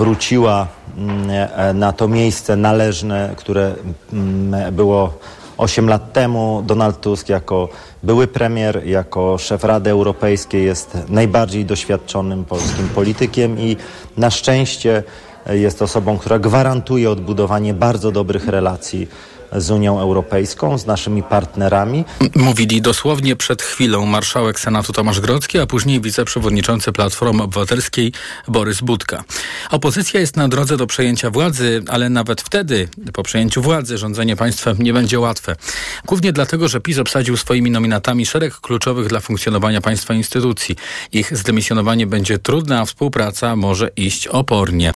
wróciła mm, na to miejsce należne, które mm, było 8 lat temu. Donald Tusk jako były premier, jako szef Rady Europejskiej jest najbardziej doświadczonym polskim politykiem i na szczęście jest osobą, która gwarantuje odbudowanie bardzo dobrych relacji z Unią Europejską, z naszymi partnerami. Mówili dosłownie przed chwilą marszałek Senatu Tomasz Grodzki, a później wiceprzewodniczący Platformy Obywatelskiej Borys Budka. Opozycja jest na drodze do przejęcia władzy, ale nawet wtedy, po przejęciu władzy, rządzenie państwem nie będzie łatwe. Głównie dlatego, że PiS obsadził swoimi nominatami szereg kluczowych dla funkcjonowania państwa instytucji. Ich zdemisjonowanie będzie trudne, a współpraca może iść opornie.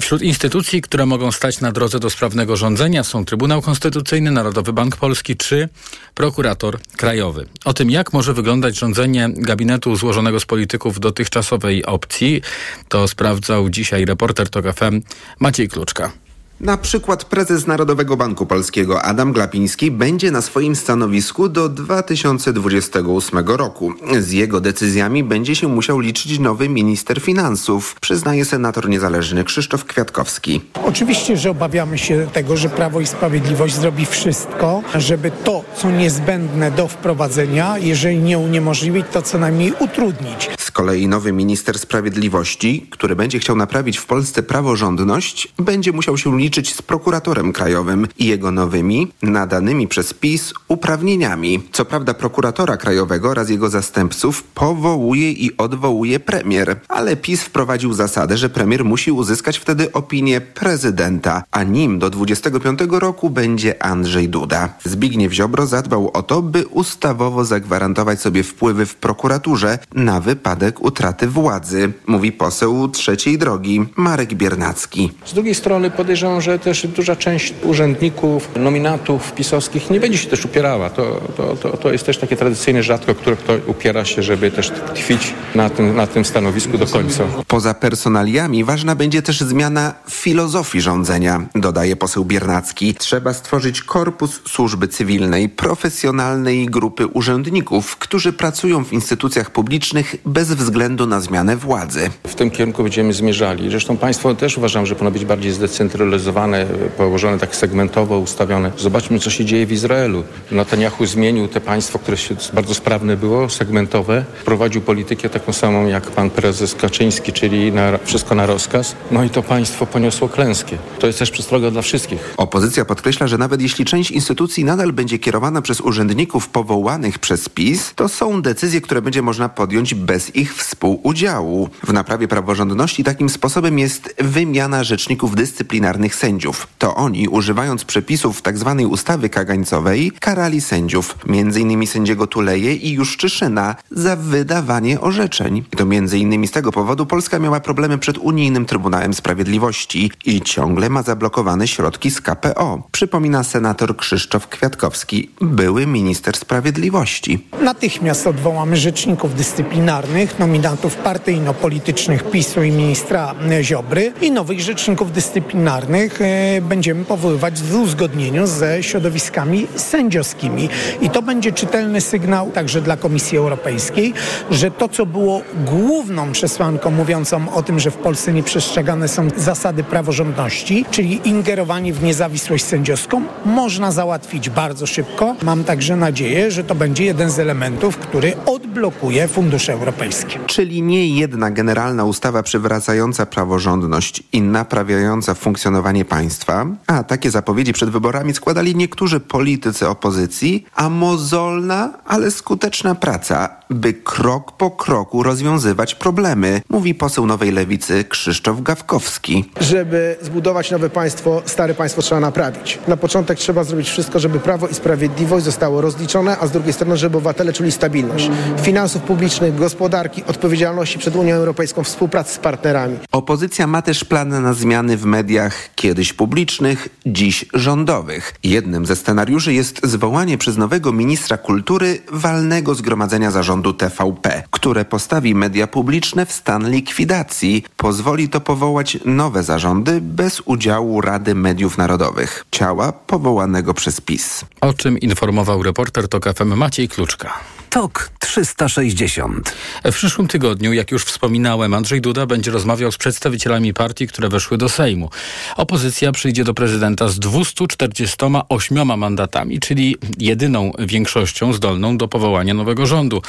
Wśród instytucji, które mogą stać na drodze do sprawnego rządzenia są Trybunał Konstytucyjny, Narodowy Bank Polski czy prokurator krajowy. O tym, jak może wyglądać rządzenie gabinetu złożonego z polityków dotychczasowej opcji, to sprawdzał dzisiaj reporter TOK FM Maciej Kluczka. Na przykład prezes Narodowego Banku Polskiego Adam Glapiński będzie na swoim stanowisku do 2028 roku. Z jego decyzjami będzie się musiał liczyć nowy minister finansów, przyznaje senator niezależny Krzysztof Kwiatkowski. Oczywiście, że obawiamy się tego, że Prawo i Sprawiedliwość zrobi wszystko, żeby to, co niezbędne do wprowadzenia, jeżeli nie uniemożliwić, to co najmniej utrudnić. Kolei nowy minister sprawiedliwości, który będzie chciał naprawić w Polsce praworządność, będzie musiał się liczyć z prokuratorem krajowym i jego nowymi, nadanymi przez PiS uprawnieniami. Co prawda prokuratora krajowego oraz jego zastępców powołuje i odwołuje premier, ale PiS wprowadził zasadę, że premier musi uzyskać wtedy opinię prezydenta, a nim do 25 roku będzie Andrzej Duda. Zbigniew Ziobro zadbał o to, by ustawowo zagwarantować sobie wpływy w prokuraturze na wypadek utraty władzy, mówi poseł trzeciej drogi Marek Biernacki. Z drugiej strony podejrzewam, że też duża część urzędników, nominatów pisowskich nie będzie się też upierała. To, to, to, to jest też takie tradycyjne rzadko, które kto upiera się, żeby też tkwić na tym, na tym stanowisku do końca. Poza personaliami ważna będzie też zmiana filozofii rządzenia, dodaje poseł Biernacki. Trzeba stworzyć korpus służby cywilnej, profesjonalnej grupy urzędników, którzy pracują w instytucjach publicznych bez względu na zmianę władzy. W tym kierunku będziemy zmierzali. Zresztą państwo też uważam, że powinno być bardziej zdecentralizowane położone tak segmentowo, ustawione. Zobaczmy, co się dzieje w Izraelu. Netanyahu zmienił te państwo, które się bardzo sprawne było, segmentowe. Prowadził politykę taką samą jak pan prezes Kaczyński, czyli na, wszystko na rozkaz. No i to państwo poniosło klęskę. To jest też przestroga dla wszystkich. Opozycja podkreśla, że nawet jeśli część instytucji nadal będzie kierowana przez urzędników powołanych przez PiS, to są decyzje, które będzie można podjąć bez ich współudziału. W naprawie praworządności takim sposobem jest wymiana rzeczników dyscyplinarnych sędziów. To oni, używając przepisów tzw. Tak ustawy kagańcowej, karali sędziów, m.in. sędziego Tuleje i Juszczyszyna, za wydawanie orzeczeń. To m.in. z tego powodu Polska miała problemy przed Unijnym Trybunałem Sprawiedliwości i ciągle ma zablokowane środki z KPO. Przypomina senator Krzysztof Kwiatkowski, były minister sprawiedliwości. Natychmiast odwołamy rzeczników dyscyplinarnych, nominatów partyjno-politycznych PiSu i ministra Ziobry i nowych rzeczników dyscyplinarnych E, będziemy powoływać w uzgodnieniu ze środowiskami sędziowskimi. I to będzie czytelny sygnał także dla Komisji Europejskiej, że to, co było główną przesłanką mówiącą o tym, że w Polsce nie przestrzegane są zasady praworządności, czyli ingerowanie w niezawisłość sędziowską, można załatwić bardzo szybko. Mam także nadzieję, że to będzie jeden z elementów, który odblokuje fundusze europejskie. Czyli nie jedna generalna ustawa przywracająca praworządność i naprawiająca funkcjonowanie państwa, a takie zapowiedzi przed wyborami składali niektórzy politycy opozycji, a mozolna, ale skuteczna praca, by krok po kroku rozwiązywać problemy, mówi poseł Nowej Lewicy Krzysztof Gawkowski. Żeby zbudować nowe państwo, stare państwo trzeba naprawić. Na początek trzeba zrobić wszystko, żeby prawo i sprawiedliwość zostało rozliczone, a z drugiej strony, żeby obywatele czuli stabilność finansów publicznych, gospodarki, odpowiedzialności przed Unią Europejską, współpracy z partnerami. Opozycja ma też plany na zmiany w mediach, kiedy kiedyś publicznych, dziś rządowych. Jednym ze scenariuszy jest zwołanie przez nowego ministra kultury walnego zgromadzenia zarządu TVP, które postawi media publiczne w stan likwidacji. Pozwoli to powołać nowe zarządy bez udziału Rady Mediów Narodowych, ciała powołanego przez PiS. O czym informował reporter TOK FM Maciej Kluczka. TOK 360. W przyszłym tygodniu, jak już wspominałem, Andrzej Duda będzie rozmawiał z przedstawicielami partii, które weszły do Sejmu. Opozycja przyjdzie do prezydenta z 248 mandatami, czyli jedyną większością zdolną do powołania nowego rządu.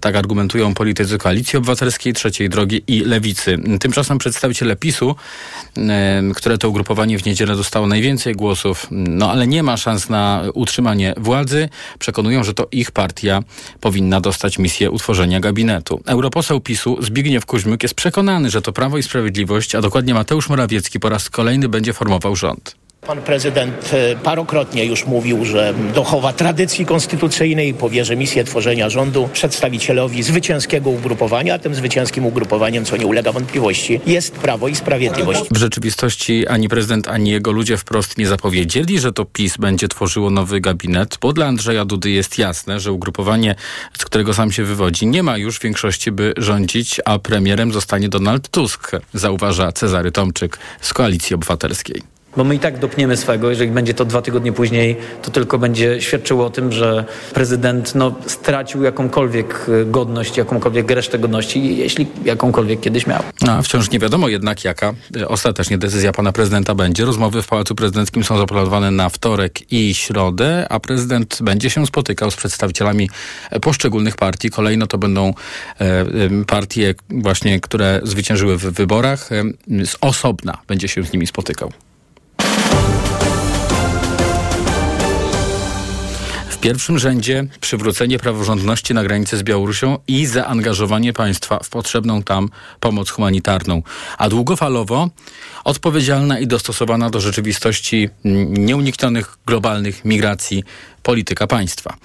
Tak argumentują politycy Koalicji Obywatelskiej, Trzeciej Drogi i Lewicy. Tymczasem przedstawiciele PiSu, które to ugrupowanie w niedzielę dostało najwięcej głosów, no ale nie ma szans na utrzymanie władzy, przekonują, że to ich partia powinna dostać misję utworzenia gabinetu. Europoseł PiSu Zbigniew Kuźmiuk jest przekonany, że to Prawo i Sprawiedliwość, a dokładnie Mateusz Morawiecki po raz kolejny będzie formował rząd. Pan prezydent e, parokrotnie już mówił, że dochowa tradycji konstytucyjnej powierzy misję tworzenia rządu przedstawicielowi zwycięskiego ugrupowania, a tym zwycięskim ugrupowaniem, co nie ulega wątpliwości, jest Prawo i Sprawiedliwość. W rzeczywistości ani prezydent, ani jego ludzie wprost nie zapowiedzieli, że to PiS będzie tworzyło nowy gabinet, bo dla Andrzeja Dudy jest jasne, że ugrupowanie, z którego sam się wywodzi, nie ma już większości, by rządzić, a premierem zostanie Donald Tusk, zauważa Cezary Tomczyk z Koalicji Obywatelskiej bo my i tak dopniemy swego. Jeżeli będzie to dwa tygodnie później, to tylko będzie świadczyło o tym, że prezydent no, stracił jakąkolwiek e, godność, jakąkolwiek resztę godności, jeśli jakąkolwiek kiedyś miał. A wciąż nie wiadomo jednak jaka e, ostatecznie decyzja pana prezydenta będzie. Rozmowy w Pałacu Prezydenckim są zaplanowane na wtorek i środę, a prezydent będzie się spotykał z przedstawicielami poszczególnych partii. Kolejno to będą e, partie właśnie, które zwyciężyły w wyborach. Z osobna będzie się z nimi spotykał. W pierwszym rzędzie przywrócenie praworządności na granicy z Białorusią i zaangażowanie państwa w potrzebną tam pomoc humanitarną, a długofalowo odpowiedzialna i dostosowana do rzeczywistości nieuniknionych globalnych migracji polityka państwa.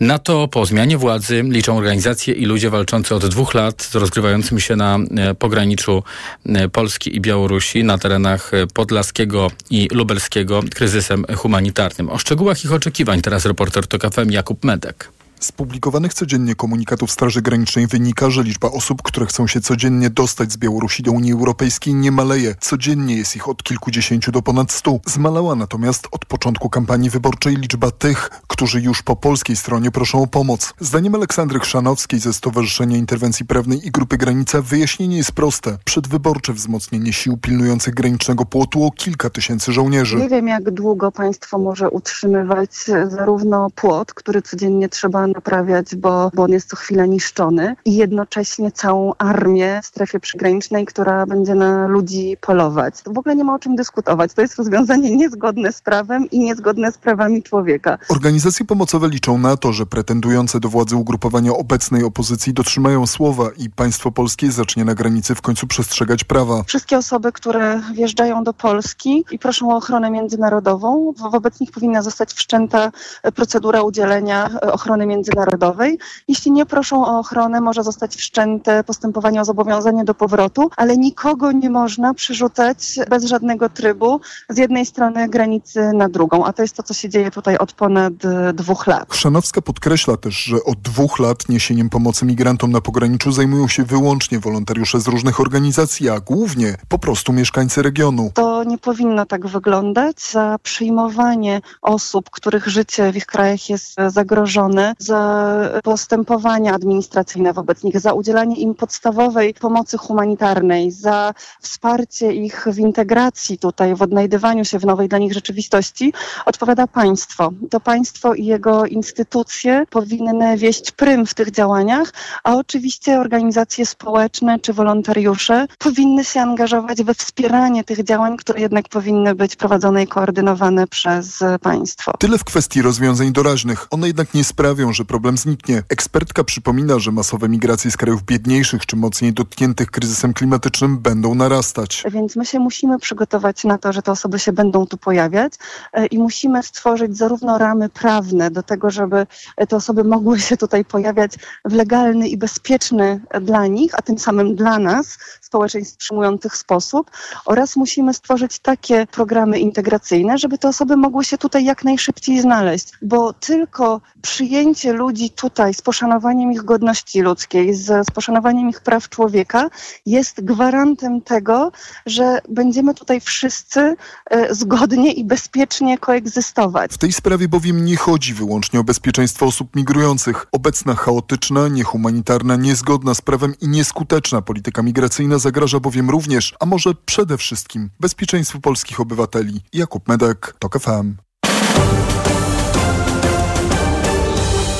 Na to po zmianie władzy liczą organizacje i ludzie walczący od dwóch lat z rozgrywającym się na e, pograniczu e, Polski i Białorusi na terenach e, podlaskiego i lubelskiego kryzysem humanitarnym. O szczegółach ich oczekiwań teraz reporter TOK FM Jakub Medek. Z publikowanych codziennie komunikatów Straży Granicznej wynika, że liczba osób, które chcą się codziennie dostać z Białorusi do Unii Europejskiej nie maleje. Codziennie jest ich od kilkudziesięciu do ponad stu. Zmalała natomiast od początku kampanii wyborczej liczba tych, którzy już po polskiej stronie proszą o pomoc. Zdaniem Aleksandry Chrzanowskiej ze Stowarzyszenia Interwencji Prawnej i Grupy Granica wyjaśnienie jest proste. Przedwyborcze wzmocnienie sił pilnujących granicznego płotu o kilka tysięcy żołnierzy. Nie wiem jak długo państwo może utrzymywać zarówno płot, który codziennie trzeba naprawiać, bo, bo on jest co chwilę niszczony i jednocześnie całą armię w strefie przygranicznej, która będzie na ludzi polować. To w ogóle nie ma o czym dyskutować. To jest rozwiązanie niezgodne z prawem i niezgodne z prawami człowieka. Organizacje pomocowe liczą na to, że pretendujące do władzy ugrupowania obecnej opozycji dotrzymają słowa i państwo polskie zacznie na granicy w końcu przestrzegać prawa. Wszystkie osoby, które wjeżdżają do Polski i proszą o ochronę międzynarodową, wobec nich powinna zostać wszczęta procedura udzielenia ochrony międzynarodowej międzynarodowej. Jeśli nie proszą o ochronę, może zostać wszczęte postępowanie o zobowiązanie do powrotu, ale nikogo nie można przerzucać bez żadnego trybu z jednej strony granicy na drugą, a to jest to, co się dzieje tutaj od ponad e, dwóch lat. Chrzanowska podkreśla też, że od dwóch lat niesieniem pomocy migrantom na pograniczu zajmują się wyłącznie wolontariusze z różnych organizacji, a głównie po prostu mieszkańcy regionu. To nie powinno tak wyglądać. Za przyjmowanie osób, których życie w ich krajach jest zagrożone, za postępowania administracyjne wobec nich, za udzielanie im podstawowej pomocy humanitarnej, za wsparcie ich w integracji tutaj, w odnajdywaniu się w nowej dla nich rzeczywistości, odpowiada państwo. To państwo i jego instytucje powinny wieść prym w tych działaniach, a oczywiście organizacje społeczne czy wolontariusze powinny się angażować we wspieranie tych działań, które jednak powinny być prowadzone i koordynowane przez państwo. Tyle w kwestii rozwiązań doraźnych. One jednak nie sprawią, że problem zniknie. Ekspertka przypomina, że masowe migracje z krajów biedniejszych czy mocniej dotkniętych kryzysem klimatycznym będą narastać. Więc my się musimy przygotować na to, że te osoby się będą tu pojawiać e, i musimy stworzyć zarówno ramy prawne do tego, żeby te osoby mogły się tutaj pojawiać w legalny i bezpieczny dla nich, a tym samym dla nas, społeczeństw przyjmujących sposób oraz musimy stworzyć takie programy integracyjne, żeby te osoby mogły się tutaj jak najszybciej znaleźć, bo tylko przyjęcie ludzi tutaj z poszanowaniem ich godności ludzkiej, z, z poszanowaniem ich praw człowieka jest gwarantem tego, że będziemy tutaj wszyscy e, zgodnie i bezpiecznie koegzystować. W tej sprawie bowiem nie chodzi wyłącznie o bezpieczeństwo osób migrujących. Obecna chaotyczna, niehumanitarna, niezgodna z prawem i nieskuteczna polityka migracyjna zagraża bowiem również, a może przede wszystkim, bezpieczeństwu polskich obywateli. Jakub Medek, TOK FM.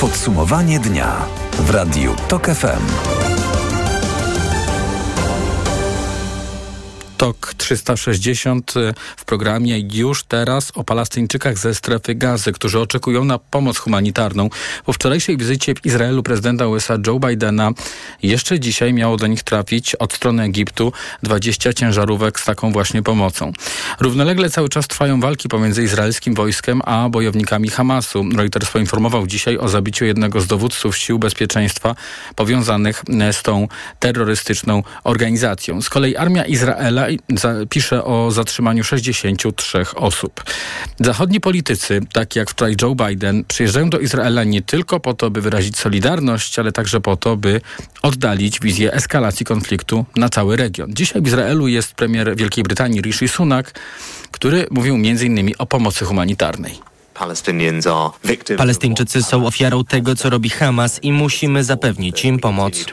Podsumowanie dnia w Radiu TOK FM. TOK 360 y, w programie już teraz o Palestyńczykach ze strefy gazy, którzy oczekują na pomoc humanitarną. Po wczorajszej wizycie w Izraelu prezydenta USA Joe Bidena jeszcze dzisiaj miało do nich trafić od strony Egiptu 20 ciężarówek z taką właśnie pomocą. Równolegle cały czas trwają walki pomiędzy izraelskim wojskiem a bojownikami Hamasu. Reuters poinformował dzisiaj o zabiciu jednego z dowódców sił bezpieczeństwa powiązanych e, z tą terrorystyczną organizacją. Z kolei armia Izraela pisze o zatrzymaniu 63 osób. Zachodni politycy, tak jak wczoraj Joe Biden, przyjeżdżają do Izraela nie tylko po to, by wyrazić solidarność, ale także po to, by oddalić wizję eskalacji konfliktu na cały region. Dzisiaj w Izraelu jest premier Wielkiej Brytanii Rishi Sunak, który mówił m.in. o pomocy humanitarnej. Palestyńczycy są ofiarą tego, co robi Hamas i musimy zapewnić im pomoc.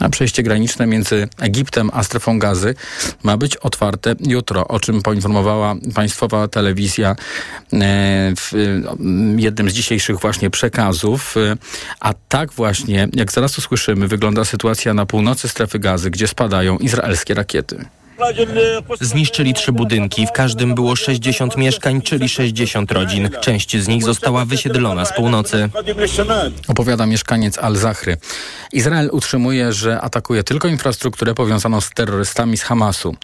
A przejście graniczne między Egiptem a strefą gazy ma być otwarte jutro, o czym poinformowała państwowa telewizja e, w jednym z dzisiejszych właśnie przekazów. A tak właśnie, jak zaraz usłyszymy, wygląda sytuacja na północy strefy gazy, gdzie spadają izraelskie rakiety. Zniszczyli trzy budynki, w każdym było 60 mieszkań, czyli 60 rodzin. Część z nich została wysiedlona z północy. Opowiada mieszkaniec Al-Zahry. Izrael utrzymuje, że atakuje tylko infrastrukturę powiązaną z terrorystami z Hamasu.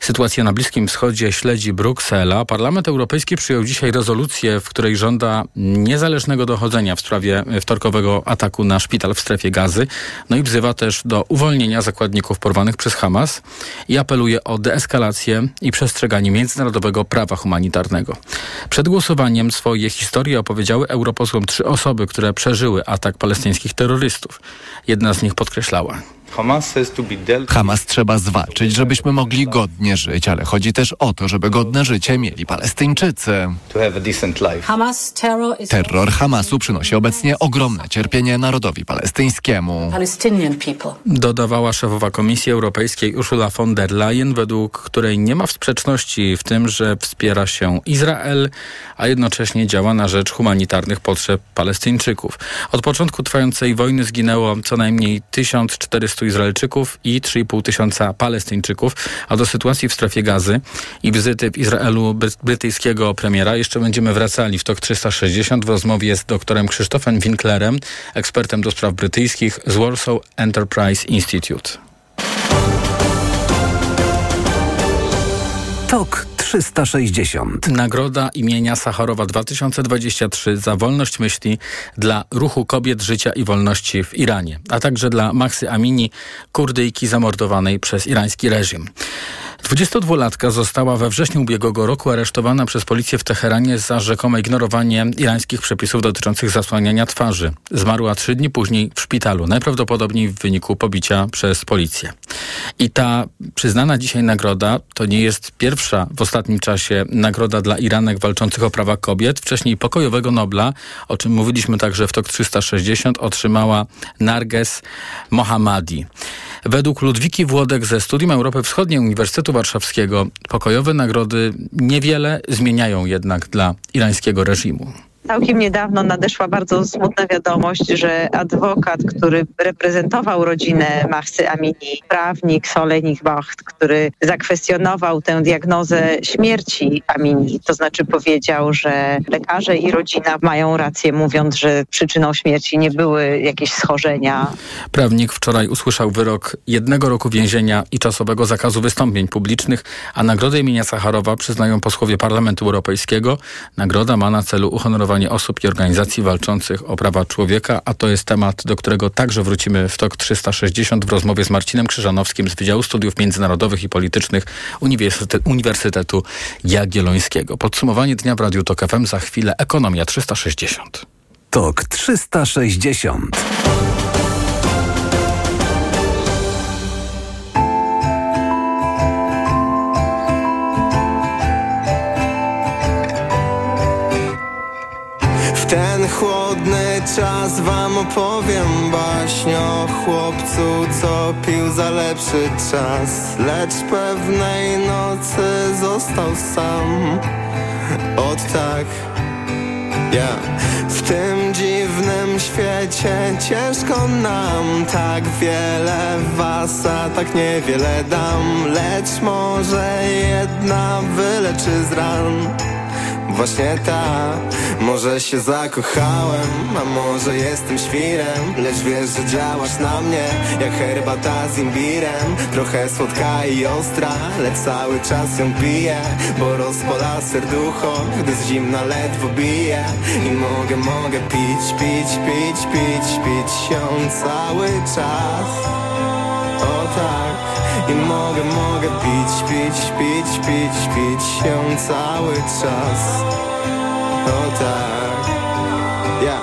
Sytuację na Bliskim Wschodzie śledzi Bruksela. Parlament Europejski przyjął dzisiaj rezolucję, w której żąda niezależnego dochodzenia w sprawie wtorkowego ataku na szpital w strefie gazy. No i wzywa też do uwolnienia zakładników porwanych przez Hamas i apeluje o deeskalację i przestrzeganie międzynarodowego prawa humanitarnego. Przed głosowaniem swoje historie opowiedziały europosłom trzy osoby, które przeżyły atak palestyńskich terrorystów. Jedna z nich podkreślała. Hamas trzeba zwalczyć, żebyśmy mogli godnie żyć, ale chodzi też o to, żeby godne życie mieli Palestyńczycy. Terror Hamasu przynosi obecnie ogromne cierpienie narodowi palestyńskiemu. Dodawała szefowa Komisji Europejskiej Ursula von der Leyen, według której nie ma sprzeczności w tym, że wspiera się Izrael, a jednocześnie działa na rzecz humanitarnych potrzeb Palestyńczyków. Od początku trwającej wojny zginęło co najmniej 1400 Izraelczyków i 3,5 tysiąca Palestyńczyków, a do sytuacji w strefie gazy i wizyty w Izraelu brytyjskiego premiera jeszcze będziemy wracali w TOK 360 w rozmowie z doktorem Krzysztofem Winklerem, ekspertem do spraw brytyjskich z Warsaw Enterprise Institute. TOK 360. Nagroda imienia Sacharowa 2023 za wolność myśli dla ruchu kobiet, życia i wolności w Iranie, a także dla Maxy Amini, kurdyjki zamordowanej przez irański reżim. 22-latka została we wrześniu ubiegłego roku aresztowana przez policję w Teheranie za rzekome ignorowanie irańskich przepisów dotyczących zasłaniania twarzy. Zmarła trzy dni później w szpitalu, najprawdopodobniej w wyniku pobicia przez policję. I ta przyznana dzisiaj nagroda to nie jest pierwsza w ostatnim czasie nagroda dla Iranek walczących o prawa kobiet. Wcześniej pokojowego Nobla, o czym mówiliśmy także w TOK 360, otrzymała Narges Mohammadi. Według Ludwiki Włodek ze Studium Europy Wschodniej Uniwersytetu Warszawskiego pokojowe nagrody niewiele zmieniają jednak dla irańskiego reżimu. Całkiem niedawno nadeszła bardzo smutna wiadomość, że adwokat, który reprezentował rodzinę Mahsy Amini, prawnik Solenik Bacht, który zakwestionował tę diagnozę śmierci Amini, to znaczy powiedział, że lekarze i rodzina mają rację mówiąc, że przyczyną śmierci nie były jakieś schorzenia. Prawnik wczoraj usłyszał wyrok jednego roku więzienia i czasowego zakazu wystąpień publicznych, a nagrodę imienia Sacharowa przyznają posłowie Parlamentu Europejskiego. Nagroda ma na celu uhonorowanie osób i organizacji walczących o prawa człowieka, a to jest temat, do którego także wrócimy w TOK 360 w rozmowie z Marcinem Krzyżanowskim z Wydziału Studiów Międzynarodowych i Politycznych Uniwersytetu Jagiellońskiego. Podsumowanie dnia w Radiu TOK FM za chwilę Ekonomia 360. TOK 360 czas wam opowiem baśń o chłopcu, co pił za lepszy czas. Lecz pewnej nocy został sam. Od tak yeah. W tym dziwnym świecie ciężko nam. Tak wiele was, a tak niewiele dam. Lecz może jedna wyleczy z ran Właśnie tak, może się zakochałem A może jestem świrem Lecz wiesz, że działasz na mnie Jak herbata z imbirem. Trochę słodka i ostra Lecz cały czas ją piję Bo rozpala serducho Gdy z zimna ledwo bije. I mogę, mogę pić, pić, pić, pić Pić się cały czas. O tak i mogę, mogę pić, pić, pić, pić, pić się cały czas. O tak. Yeah.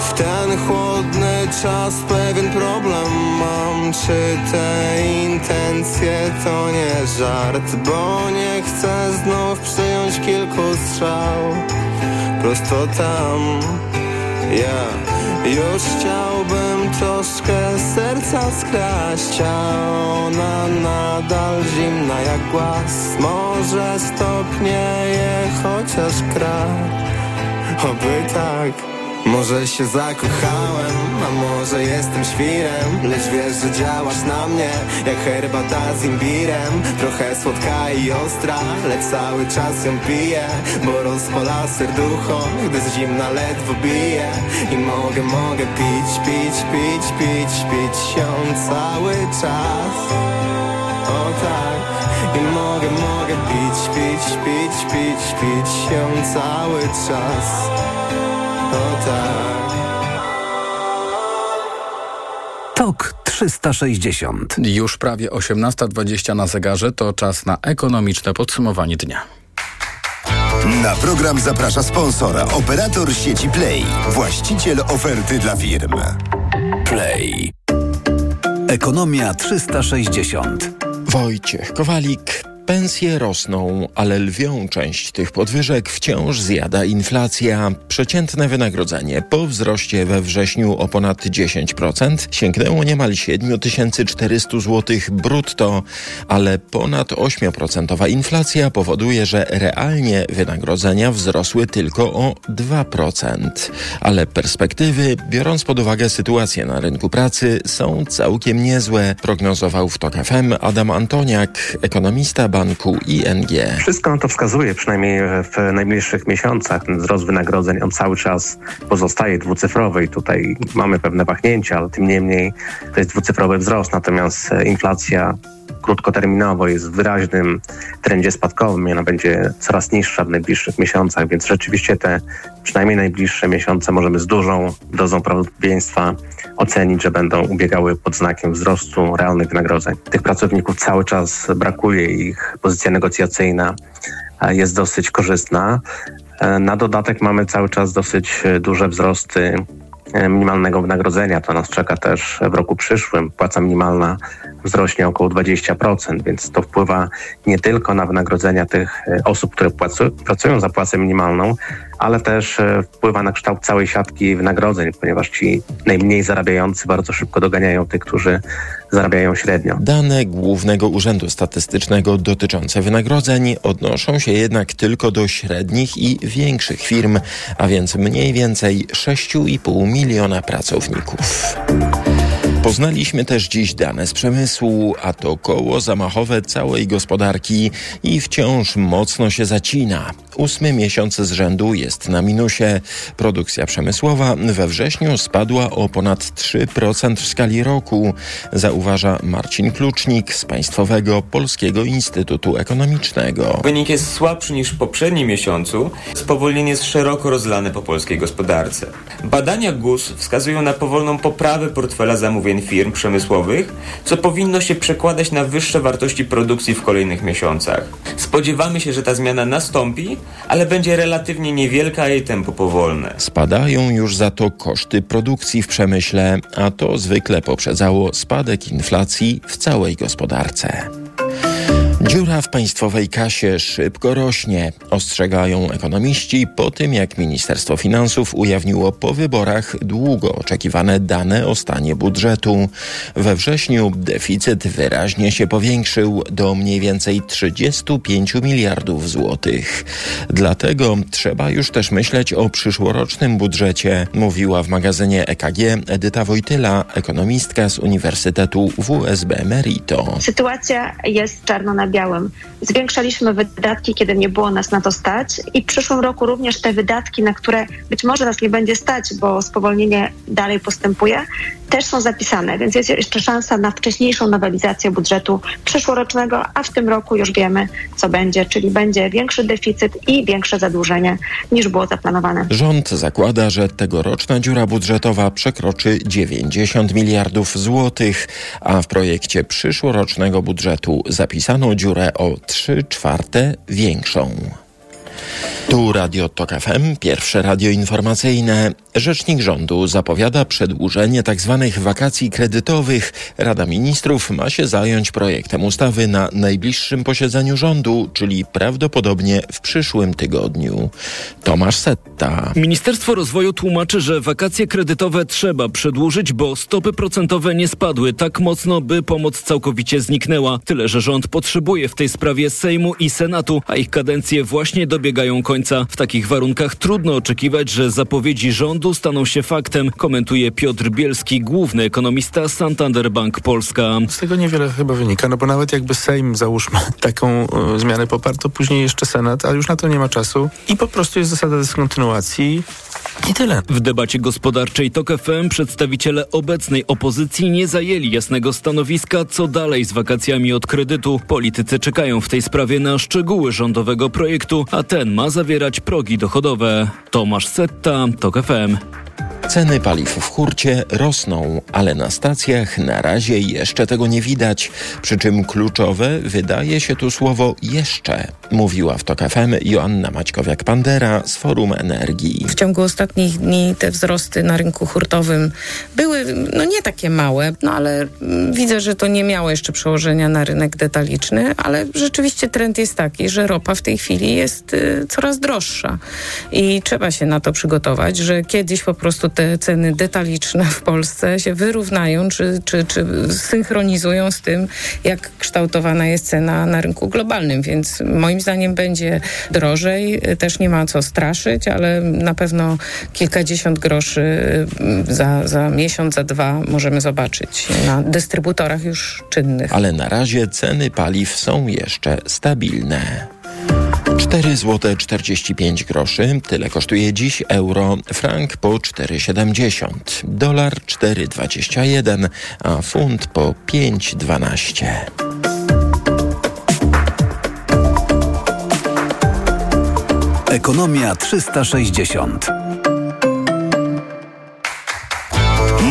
W ten chłodny czas pewien problem mam. Czy te intencje to nie żart? Bo nie chcę znów przyjąć kilku strzał. Prosto tam. Yeah. Już chciałbym troszkę serca skraść A ona nadal zimna jak głaz. Może stopnieje chociaż krak Oby tak może się zakochałem, a może jestem świrem. Lecz wiesz, że działasz na mnie Jak herbata z imbirem. Trochę słodka i ostra Lecz cały czas ją piję. Bo rozpala serducho Gdy z zimna ledwo bije. I mogę, mogę pić, pić, pić, pić Pić się cały czas. O tak. I mogę, mogę pić, pić, pić, pić Pić się cały czas. TOK 360. Już prawie 18.20 na zegarze to czas na ekonomiczne podsumowanie dnia. Na program zaprasza sponsora, operator sieci Play, właściciel oferty dla firm. Play. Ekonomia 360. Wojciech Kowalik Pensje rosną, ale lwią część tych podwyżek wciąż zjada inflacja. Przeciętne wynagrodzenie po wzroście we wrześniu o ponad 10% sięgnęło niemal 7400 zł brutto, ale ponad 8% inflacja powoduje, że realnie wynagrodzenia wzrosły tylko o 2%. Ale perspektywy, biorąc pod uwagę sytuację na rynku pracy, są całkiem niezłe, prognozował w TOK FM Adam Antoniak, ekonomista banku ING. Wszystko na to wskazuje, przynajmniej w najbliższych miesiącach. Ten wzrost wynagrodzeń on cały czas pozostaje dwucyfrowy i tutaj mamy pewne wahnięcia, ale tym niemniej to jest dwucyfrowy wzrost, natomiast inflacja krótkoterminowo jest w wyraźnym trendzie spadkowym i ona będzie coraz niższa w najbliższych miesiącach, więc rzeczywiście te przynajmniej najbliższe miesiące możemy z dużą dozą prawdopodobieństwa ocenić, że będą ubiegały pod znakiem wzrostu realnych wynagrodzeń. Tych pracowników cały czas brakuje, ich pozycja negocjacyjna jest dosyć korzystna. Na dodatek mamy cały czas dosyć duże wzrosty minimalnego wynagrodzenia. To nas czeka też w roku przyszłym. Płaca minimalna wzrośnie około 20%, więc to wpływa nie tylko na wynagrodzenia tych e, osób, które pracują za płacę minimalną, ale też e, wpływa na kształt całej siatki wynagrodzeń, ponieważ ci najmniej zarabiający bardzo szybko doganiają tych, którzy zarabiają średnio. Dane Głównego Urzędu Statystycznego dotyczące wynagrodzeń odnoszą się jednak tylko do średnich i większych firm, a więc mniej więcej 6,5 miliona pracowników. Poznaliśmy też dziś dane z przemysłu, a to koło zamachowe całej gospodarki i wciąż mocno się zacina. Ósmy miesiąc z rzędu jest na minusie. Produkcja przemysłowa we wrześniu spadła o ponad 3% w skali roku, zauważa Marcin Klucznik z Państwowego Polskiego Instytutu Ekonomicznego. Wynik jest słabszy niż w poprzednim miesiącu. Spowolnienie jest szeroko rozlane po polskiej gospodarce. Badania GUS wskazują na powolną poprawę portfela zamówień firm przemysłowych, co powinno się przekładać na wyższe wartości produkcji w kolejnych miesiącach. Spodziewamy się, że ta zmiana nastąpi, ale będzie relatywnie niewielka, jej tempo powolne. Spadają już za to koszty produkcji w przemyśle, a to zwykle poprzedzało spadek inflacji w całej gospodarce. Dziura w państwowej kasie szybko rośnie, ostrzegają ekonomiści po tym, jak Ministerstwo Finansów ujawniło po wyborach długo oczekiwane dane o stanie budżetu. We wrześniu deficyt wyraźnie się powiększył do mniej więcej 35 miliardów złotych. Dlatego trzeba już też myśleć o przyszłorocznym budżecie, mówiła w magazynie EKG Edyta Wojtyla, ekonomistka z Uniwersytetu WSB Merito. Sytuacja jest czarno na. Zwiększaliśmy wydatki, kiedy nie było nas na to stać i w przyszłym roku również te wydatki, na które być może nas nie będzie stać, bo spowolnienie dalej postępuje, też są zapisane, więc jest jeszcze szansa na wcześniejszą nowelizację budżetu przyszłorocznego, a w tym roku już wiemy, co będzie, czyli będzie większy deficyt i większe zadłużenie niż było zaplanowane. Rząd zakłada, że tegoroczna dziura budżetowa przekroczy 90 miliardów złotych, a w projekcie przyszłorocznego budżetu zapisano dziurę o 3 czwarte większą. Tu Radio Tok FM, pierwsze radio informacyjne. Rzecznik rządu zapowiada przedłużenie tzw. Tak wakacji kredytowych. Rada Ministrów ma się zająć projektem ustawy na najbliższym posiedzeniu rządu, czyli prawdopodobnie w przyszłym tygodniu. Tomasz Setta. Ministerstwo Rozwoju tłumaczy, że wakacje kredytowe trzeba przedłużyć, bo stopy procentowe nie spadły tak mocno, by pomoc całkowicie zniknęła. Tyle, że rząd potrzebuje w tej sprawie Sejmu i Senatu, a ich kadencje właśnie dobiegają końca końca. W takich warunkach trudno oczekiwać, że zapowiedzi rządu staną się faktem, komentuje Piotr Bielski, główny ekonomista Santander Bank Polska. Z tego niewiele chyba wynika, no bo nawet jakby Sejm, załóżmy, taką e, zmianę poparł, to później jeszcze Senat, ale już na to nie ma czasu i po prostu jest zasada dyskontynuacji i tyle. W debacie gospodarczej TOK FM przedstawiciele obecnej opozycji nie zajęli jasnego stanowiska, co dalej z wakacjami od kredytu. Politycy czekają w tej sprawie na szczegóły rządowego projektu, a ten ma zawierać progi dochodowe. Tomasz Setta, TOK FM. Ceny paliw w hurcie rosną, ale na stacjach na razie jeszcze tego nie widać. Przy czym kluczowe wydaje się tu słowo jeszcze, mówiła w TOK FM Joanna Maćkowiak-Pandera z Forum Energii. W ciągu ostatnich dni te wzrosty na rynku hurtowym były no nie takie małe, no ale widzę, że to nie miało jeszcze przełożenia na rynek detaliczny, ale rzeczywiście trend jest taki, że ropa w tej chwili jest y, coraz droższa i trzeba się na to przygotować, że kiedyś po prostu te ceny detaliczne w Polsce się wyrównają czy, czy, czy synchronizują z tym, jak kształtowana jest cena na rynku globalnym, więc moim zdaniem będzie drożej. Też nie ma co straszyć, ale na pewno kilkadziesiąt groszy mm, za, za miesiąc, za dwa możemy zobaczyć na dystrybutorach już czynnych. Ale na razie ceny paliw są jeszcze stabilne. 4 zł 45 groszy. Tyle kosztuje dziś euro. Frank po 4,70. Dolar 4,21, a funt po 5,12. Ekonomia 360.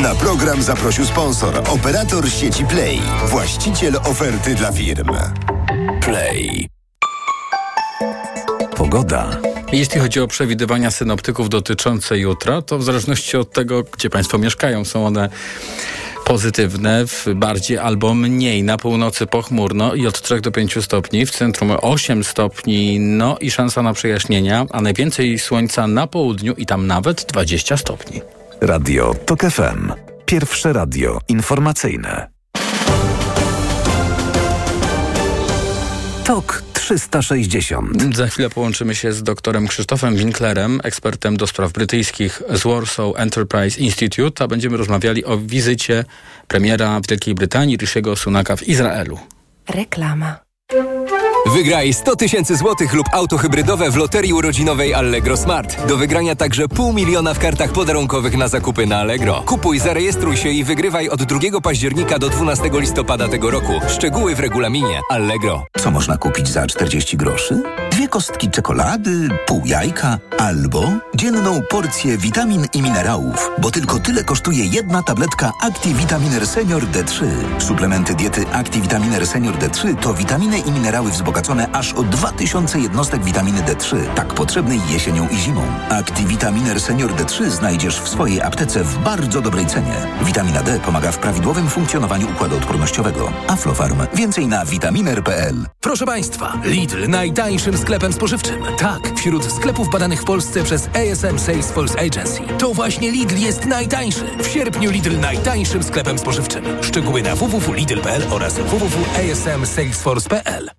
Na program zaprosił sponsor, operator sieci Play, właściciel oferty dla firm. Play. Pogoda. Jeśli chodzi o przewidywania synoptyków dotyczące jutra, to w zależności od tego, gdzie Państwo mieszkają, są one pozytywne, w bardziej albo mniej. Na północy pochmurno i od 3 do 5 stopni, w centrum 8 stopni, no i szansa na przejaśnienia, a najwięcej słońca na południu i tam nawet 20 stopni. Radio TOK FM. Pierwsze radio informacyjne. TOK 360. Za chwilę połączymy się z doktorem Krzysztofem Winklerem, ekspertem do spraw brytyjskich z Warsaw Enterprise Institute, a będziemy rozmawiali o wizycie premiera Wielkiej Brytanii, Rishiego Sunaka w Izraelu. Reklama. Wygraj 100 tysięcy złotych lub auto hybrydowe w loterii urodzinowej Allegro Smart. Do wygrania także pół miliona w kartach podarunkowych na zakupy na Allegro. Kupuj, zarejestruj się i wygrywaj od 2 października do 12 listopada tego roku. Szczegóły w regulaminie Allegro. Co można kupić za 40 groszy? Dwie kostki czekolady, pół jajka albo dzienną porcję witamin i minerałów, bo tylko tyle kosztuje jedna tabletka ActiVitaminer Senior D3. Suplementy diety ActiVitaminer Senior D3 to witaminy i minerały wzbogacone aż o 2000 jednostek witaminy D3, tak potrzebnej jesienią i zimą. ActiVitaminer Senior D3 znajdziesz w swojej aptece w bardzo dobrej cenie. Witamina D pomaga w prawidłowym funkcjonowaniu układu odpornościowego. Aflofarm. Więcej na vitaminer.pl. Proszę Państwa, Lidl najtańszym sklepem spożywczym. Tak, wśród sklepów badanych w Polsce przez ASM Salesforce Agency. To właśnie Lidl jest najtańszy. W sierpniu Lidl najtańszym sklepem spożywczym. Szczegóły na www.lidl.pl oraz www.asmsalesforce.pl.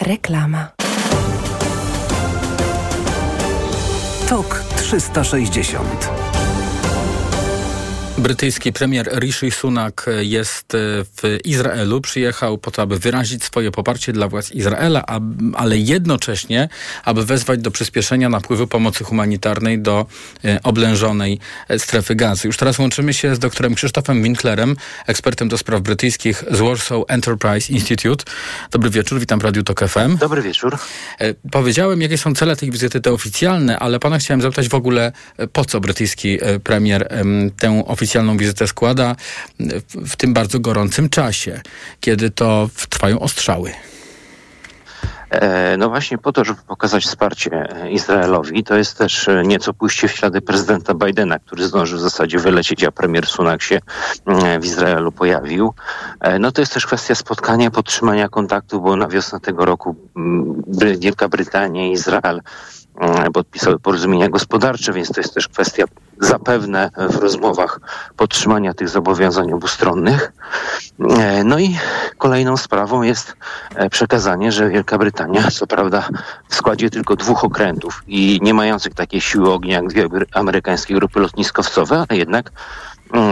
Reklama. Tok 360. Brytyjski premier Rishi Sunak jest w Izraelu. Przyjechał po to, aby wyrazić swoje poparcie dla władz Izraela, ale jednocześnie, aby wezwać do przyspieszenia napływu pomocy humanitarnej do oblężonej strefy gazy. Już teraz łączymy się z doktorem Krzysztofem Winklerem, ekspertem do spraw brytyjskich z Warsaw Enterprise Institute. Dobry wieczór, witam w Radiu Tok FM. Dobry wieczór. Powiedziałem, jakie są cele tej wizyty, te oficjalne, ale pana chciałem zapytać w ogóle, po co brytyjski premier tę oficjalną oficjalną wizytę składa w, tym bardzo gorącym czasie, kiedy to trwają ostrzały. No właśnie po to, żeby pokazać wsparcie Izraelowi. To jest też nieco pójście w ślady prezydenta Bidena, który zdążył w zasadzie wylecieć, a premier Sunak się w Izraelu pojawił. No to jest też kwestia spotkania, podtrzymania kontaktu, bo na wiosnę tego roku Wielka Brytania i Izrael podpisały porozumienia gospodarcze, więc to jest też kwestia zapewne w rozmowach podtrzymania tych zobowiązań obustronnych. No i kolejną sprawą jest przekazanie, że Wielka Brytania, co prawda w składzie tylko dwóch okrętów i nie mających takiej siły ognia jak dwie amerykańskie grupy lotniskowcowe, ale jednak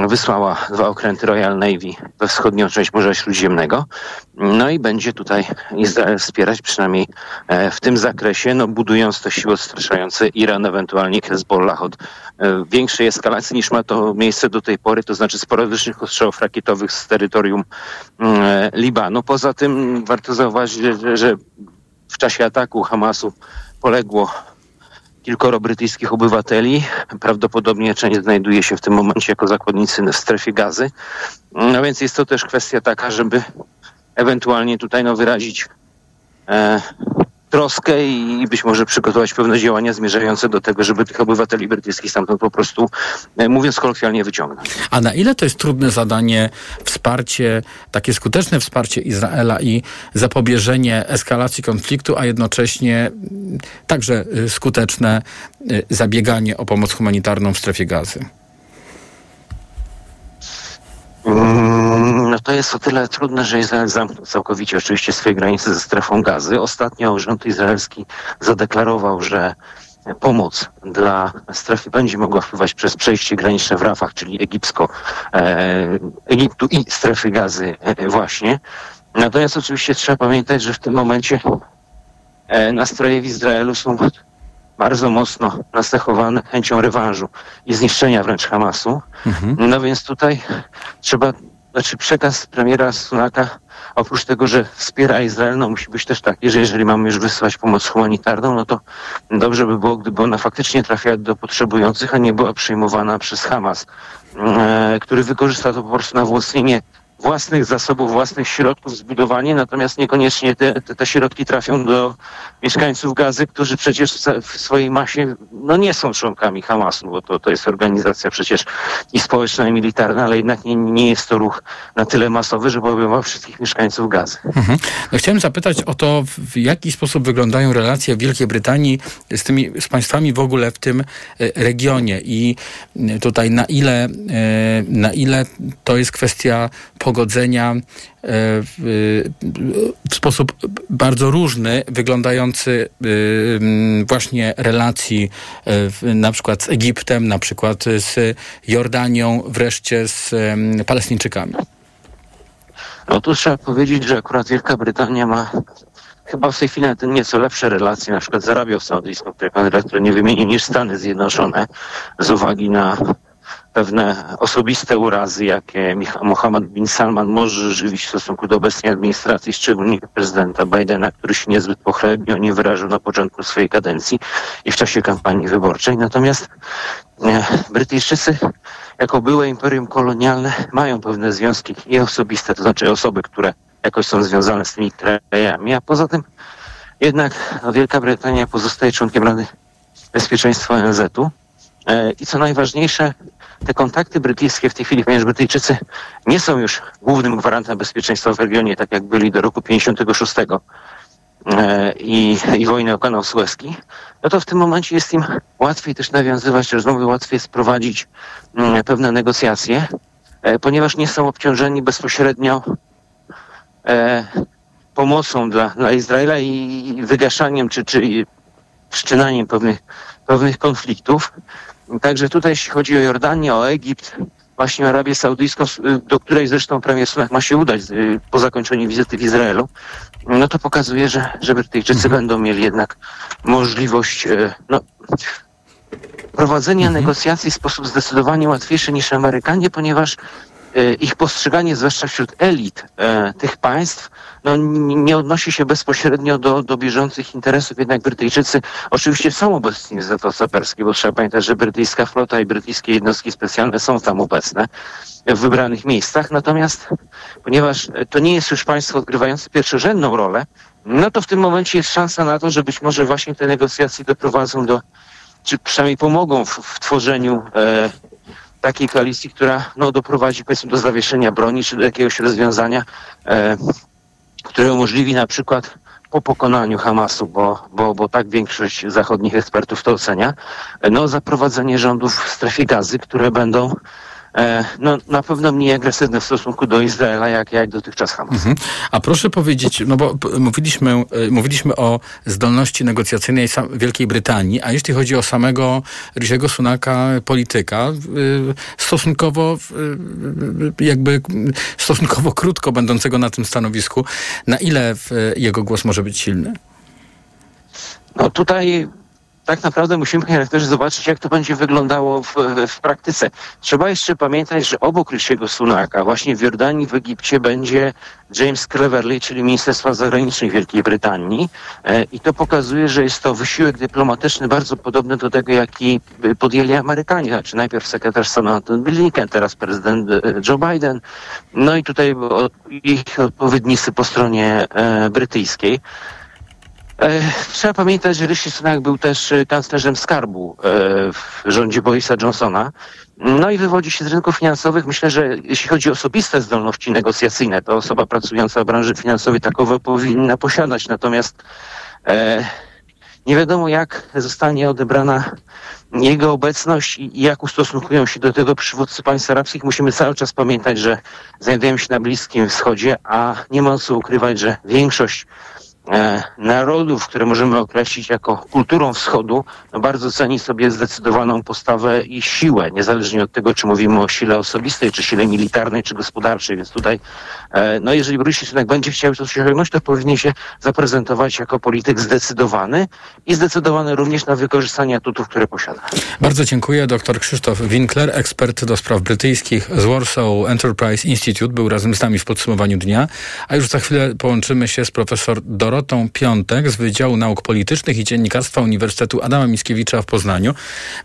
wysłała dwa okręty Royal Navy we wschodnią część Morza Śródziemnego. No i będzie tutaj Izrael wspierać przynajmniej w tym zakresie, no budując te siły odstraszające Iran, ewentualnie Hezbollah od większej eskalacji niż ma to miejsce do tej pory, to znaczy sporadycznych ostrzałów rakietowych z terytorium Libanu. Poza tym warto zauważyć, że w czasie ataku Hamasu poległo kilkoro brytyjskich obywateli. Prawdopodobnie część znajduje się w tym momencie jako zakładnicy w strefie gazy. No więc jest to też kwestia taka, żeby ewentualnie tutaj no, wyrazić e, troskę i być może przygotować pewne działania zmierzające do tego, żeby tych obywateli brytyjskich stamtąd po prostu, e, mówiąc kolokwialnie, wyciągnąć. A na ile to jest trudne zadanie, wsparcie, takie skuteczne wsparcie Izraela i zapobieżenie eskalacji konfliktu, a jednocześnie także skuteczne zabieganie o pomoc humanitarną w strefie gazy? No to jest o tyle trudne, że Izrael zamknął całkowicie oczywiście swoje granice ze strefą gazy. Ostatnio rząd izraelski zadeklarował, że pomoc dla strefy będzie mogła wpływać przez przejście graniczne w Rafach, czyli egipsko, e, Egiptu i strefy gazy e, właśnie. Natomiast oczywiście trzeba pamiętać, że w tym momencie e, nastroje w Izraelu są bardzo mocno nacechowane chęcią rewanżu i zniszczenia wręcz Hamasu. Mhm. No więc tutaj trzeba, znaczy przekaz premiera Sunaka, oprócz tego, że wspiera Izrael, no musi być też taki, że jeżeli mamy już wysłać pomoc humanitarną, no to dobrze by było, gdyby ona faktycznie trafiała do potrzebujących, a nie była przyjmowana przez Hamas, e, który wykorzysta to po prostu na wzmocnienie własnych zasobów, własnych środków, zbudowanie, natomiast niekoniecznie te, te, środki trafią do mieszkańców Gazy, którzy przecież w swojej masie no nie są członkami Hamasu, bo to, to jest organizacja przecież i społeczna, i militarna, ale jednak nie, nie jest to ruch na tyle masowy, żeby obejmował wszystkich mieszkańców Gazy. Mhm. No chciałem zapytać o to, w jaki sposób wyglądają relacje Wielkiej Brytanii z tymi z państwami w ogóle w tym e, regionie i tutaj na ile, e, na ile to jest kwestia pogodzenia E, w sposób bardzo różny, wyglądający e, właśnie relacji e, na przykład z Egiptem, na przykład z Jordanią, wreszcie z Palestyńczykami. Otóż trzeba powiedzieć, że akurat Wielka Brytania ma chyba w tej chwili nieco lepsze relacje na przykład z Arabią Saudyjską, której pan redaktor nie wymienił, niż Stany Zjednoczone z uwagi na pewne osobiste urazy, jakie Mohammed bin Salman może żywić w stosunku do obecnej administracji, szczególnie prezydenta Bidena, który się niezbyt pochlebnie nie wyrażył na początku swojej kadencji i w czasie kampanii wyborczej. Natomiast e, Brytyjczycy jako byłe imperium kolonialne mają pewne związki i osobiste, to znaczy osoby, które jakoś są związane z tymi krajami, a poza tym jednak Wielka Brytania pozostaje członkiem Rady Bezpieczeństwa ONZ-u. E, I co najważniejsze, te kontakty brytyjskie w tej chwili, ponieważ Brytyjczycy nie są już głównym gwarantem bezpieczeństwa w regionie, tak jak byli do roku 56 e, i, i wojny o kanał Suezki, no to w tym momencie jest im łatwiej też nawiązywać rozmowy, łatwiej jest prowadzić mm, pewne negocjacje, e, ponieważ nie są obciążeni bezpośrednio pomocą dla, dla Izraela i wygaszaniem czy, czy wszczynaniem pewnych, pewnych konfliktów. Także tutaj jeśli chodzi o Jordanię, o Egipt, właśnie Arabię Saudyjską, do której zresztą premier Sunak ma się udać y, po zakończeniu wizyty w Izraelu, no to pokazuje, że, że Brytyjczycy mhm. będą mieli jednak możliwość y, no, prowadzenia mhm. negocjacji w sposób zdecydowanie łatwiejszy niż Amerykanie, ponieważ y, ich postrzeganie, zwłaszcza wśród elit tych państw, no, nie odnosi się bezpośrednio do, do bieżących interesów, jednak Brytyjczycy oczywiście są obecni w Zatoce Perskiej, bo trzeba pamiętać, że brytyjska flota i brytyjskie jednostki specjalne są tam obecne w wybranych miejscach, natomiast ponieważ to nie jest już państwo odgrywające pierwszorzędną rolę, no to w tym momencie jest szansa na to, że być może właśnie te negocjacje doprowadzą do, czy przynajmniej pomogą w, w tworzeniu e, takiej koalicji, która no, doprowadzi powiedzmy do zawieszenia broni, czy do jakiegoś rozwiązania e, które umożliwi na przykład po pokonaniu Hamasu, bo, bo, bo tak większość zachodnich ekspertów to ocenia, no zaprowadzenie rządów w strefie gazy, które będą E, no, na pewno mniej agresywny w stosunku do Izraela, jak, jak dotychczas Hamas. Mhm. A proszę powiedzieć, no bo mówiliśmy, e, mówiliśmy o zdolności negocjacyjnej Wielkiej Brytanii, a jeśli chodzi o samego Rishiego Sunaka, polityka, e, stosunkowo jakby stosunkowo krótko będącego na tym stanowisku, na ile jego głos może być silny? No tutaj tak naprawdę musimy, rektorze, zobaczyć, jak to będzie wyglądało w, w praktyce. Trzeba jeszcze pamiętać, że obok Rishiego Sunaka, właśnie w Jordanii, w Egipcie będzie James Cleverly, czyli Minister Spraw Zagranicznych Wielkiej Brytanii. E, I to pokazuje, że jest to wysiłek dyplomatyczny bardzo podobny do tego, jaki podjęli Amerykanie. Znaczy najpierw sekretarz stanu Anton Blinken, teraz prezydent e, Joe Biden. No i tutaj ich odpowiednicy po stronie e, brytyjskiej. E, trzeba pamiętać, że Rishi Sunak był też e, kanclerzem skarbu e, w rządzie Borisa Johnsona. No i wywodzi się z rynków finansowych. Myślę, że jeśli chodzi o osobiste zdolności negocjacyjne, to osoba pracująca w branży finansowej takowe powinna posiadać. Natomiast nie wiadomo, jak zostanie odebrana jego obecność i jak ustosunkują się do tego przywódcy państw arabskich. Musimy cały czas pamiętać, że znajdujemy się na Bliskim Wschodzie, a nie ma co ukrywać, że większość narodów, które możemy określić jako kulturą wschodu, no bardzo ceni sobie zdecydowaną postawę i siłę, niezależnie od tego, czy mówimy o sile osobistej, czy sile militarnej, czy gospodarczej. Więc tutaj, e, no jeżeli Boris jednak będzie chciał coś osiągnąć, to powinien się zaprezentować jako polityk zdecydowany i zdecydowany również na wykorzystanie atutów, które posiada. Bardzo dziękuję. Dr Krzysztof Winkler, ekspert do spraw brytyjskich z Warsaw Enterprise Institute, był razem z nami w podsumowaniu dnia, a już za chwilę połączymy się z profesor Dor Dorotą Piątek z Wydziału Nauk Politycznych i Dziennikarstwa Uniwersytetu Adama Mickiewicza w Poznaniu.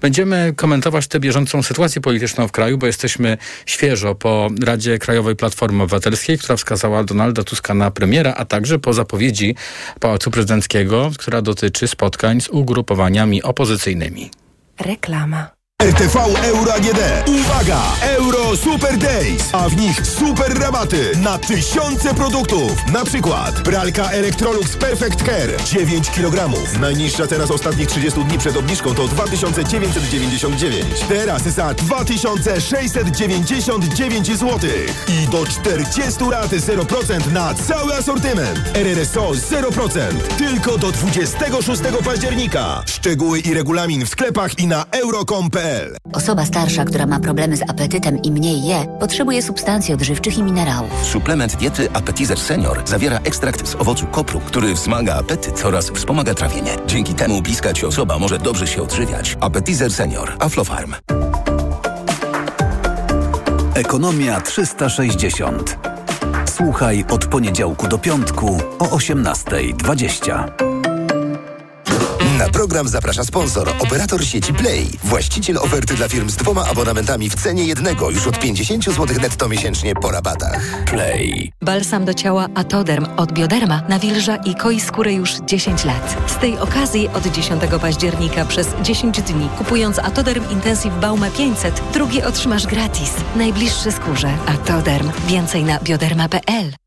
Będziemy komentować tę bieżącą sytuację polityczną w kraju, bo jesteśmy świeżo po Radzie Krajowej Platformy Obywatelskiej, która wskazała Donalda Tuska na premiera, a także po zapowiedzi Pałacu Prezydenckiego, która dotyczy spotkań z ugrupowaniami opozycyjnymi. Reklama. RTV Euro AGD. Uwaga! Euro Super Days, a w nich super rabaty na tysiące produktów. Na przykład pralka Electrolux Perfect Care 9 kg. Najniższa cena z ostatnich 30 dni przed obniżką to 2999. Teraz za 2699 zł. I do 40 rat 0% na cały asortyment. RRSO 0%. Tylko do 26 października. Szczegóły i regulamin w sklepach i na euro.com.pl Osoba starsza, która ma problemy z apetytem i mniej je, potrzebuje substancji odżywczych i minerałów. Suplement diety Appetizer Senior zawiera ekstrakt z owocu kopru, który wzmaga apetyt oraz wspomaga trawienie. Dzięki temu bliska ci osoba może dobrze się odżywiać. Appetizer Senior. Aflofarm. Ekonomia 360. Słuchaj od poniedziałku do piątku o 18.20. Na program zaprasza sponsor, operator sieci Play, właściciel oferty dla firm z dwoma abonamentami w cenie jednego już od 50 zł netto miesięcznie po rabatach. Play. Balsam do ciała Atoderm od Bioderma nawilża i koi skórę już 10 lat. Z tej okazji od 10 października przez 10 dni kupując Atoderm Intensive Baume 500, drugi otrzymasz gratis. Najbliższy skórze Atoderm. Więcej na bioderma.pl.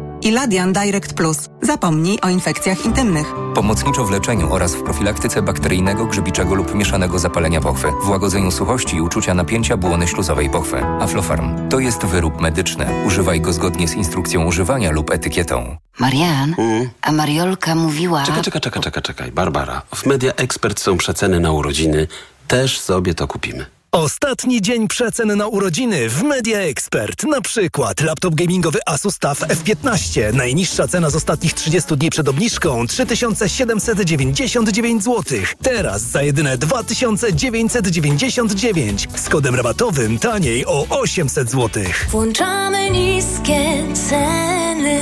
Iladian Direct Plus. Zapomnij o infekcjach intymnych. Pomocniczo w leczeniu oraz w profilaktyce bakteryjnego, grzybiczego lub mieszanego zapalenia pochwy, w łagodzeniu suchości i uczucia napięcia błony śluzowej pochwy. Aflofarm to jest wyrób medyczny. Używaj go zgodnie z instrukcją używania lub etykietą. Marian, a Mariolka mówiła... Czekaj, czekaj, czekaj, czekaj, czekaj. Barbara, w Media Expert są przeceny na urodziny. Też sobie to kupimy. Ostatni dzień przecen na urodziny w Media Expert. Na przykład laptop gamingowy Asus TUF F15. Najniższa cena z ostatnich 30 dni przed obniżką 3799 zł. Teraz za jedyne 2999 z kodem rabatowym taniej o 800 zł. Włączamy niskie ceny.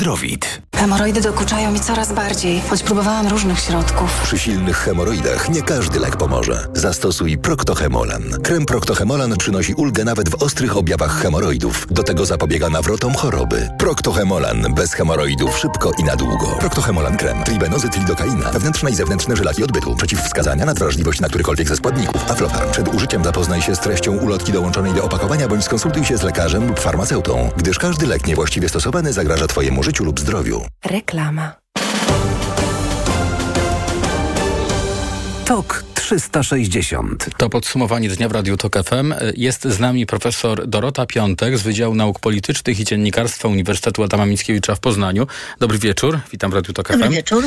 Zdrowit. Hemoroidy dokuczają mi coraz bardziej, choć próbowałam różnych środków. Przy silnych hemoroidach nie każdy lek pomoże. Zastosuj Proctohemolan. Krem Proctohemolan przynosi ulgę nawet w ostrych objawach hemoroidów. Do tego zapobiega nawrotom choroby. Proctohemolan. Bez hemoroidów szybko i na długo. Proctohemolan krem. Tribenozy, tridokaina. Wewnętrzne i zewnętrzne żylaki odbytu. Przeciwwskazania na wrażliwość na którykolwiek ze składników. Aflofarm. Przed użyciem zapoznaj się z treścią ulotki dołączonej do opakowania bądź skonsultuj się z lekarzem lub farmaceutą, gdyż każdy lek niewłaściwie stosowany zagraża Twojemu życiu lub zdrowiu. Reklama. TOK 360. To podsumowanie dnia w Radiu TOK FM. Jest z nami profesor Dorota Piątek z Wydziału Nauk Politycznych i Dziennikarstwa Uniwersytetu Adama Mickiewicza w Poznaniu. Dobry wieczór, witam w Radiu TOK Dobry FM. wieczór.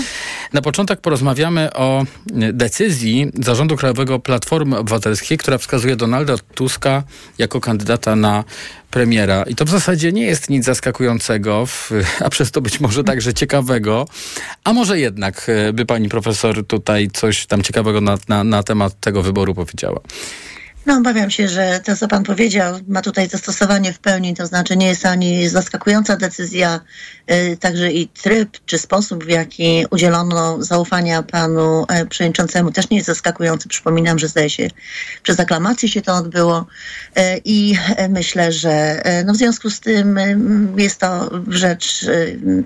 Na początek porozmawiamy o decyzji Zarządu Krajowego Platformy Obywatelskiej, która wskazuje Donalda Tuska jako kandydata na premiera. I to w zasadzie nie jest nic zaskakującego, a przez to być może także ciekawego. A może jednak e, by pani profesor tutaj coś tam ciekawego na, na, na temat tego wyboru powiedziała? No, obawiam się, że to, co pan powiedział, ma tutaj zastosowanie w pełni, to znaczy nie jest ani zaskakująca decyzja, y, także i tryb czy sposób, w jaki udzielono zaufania panu y, przewodniczącemu, też nie jest zaskakujący. Przypominam, że zdaje się, przez aklamację się to odbyło y, i myślę, że no, w związku z tym jest to rzecz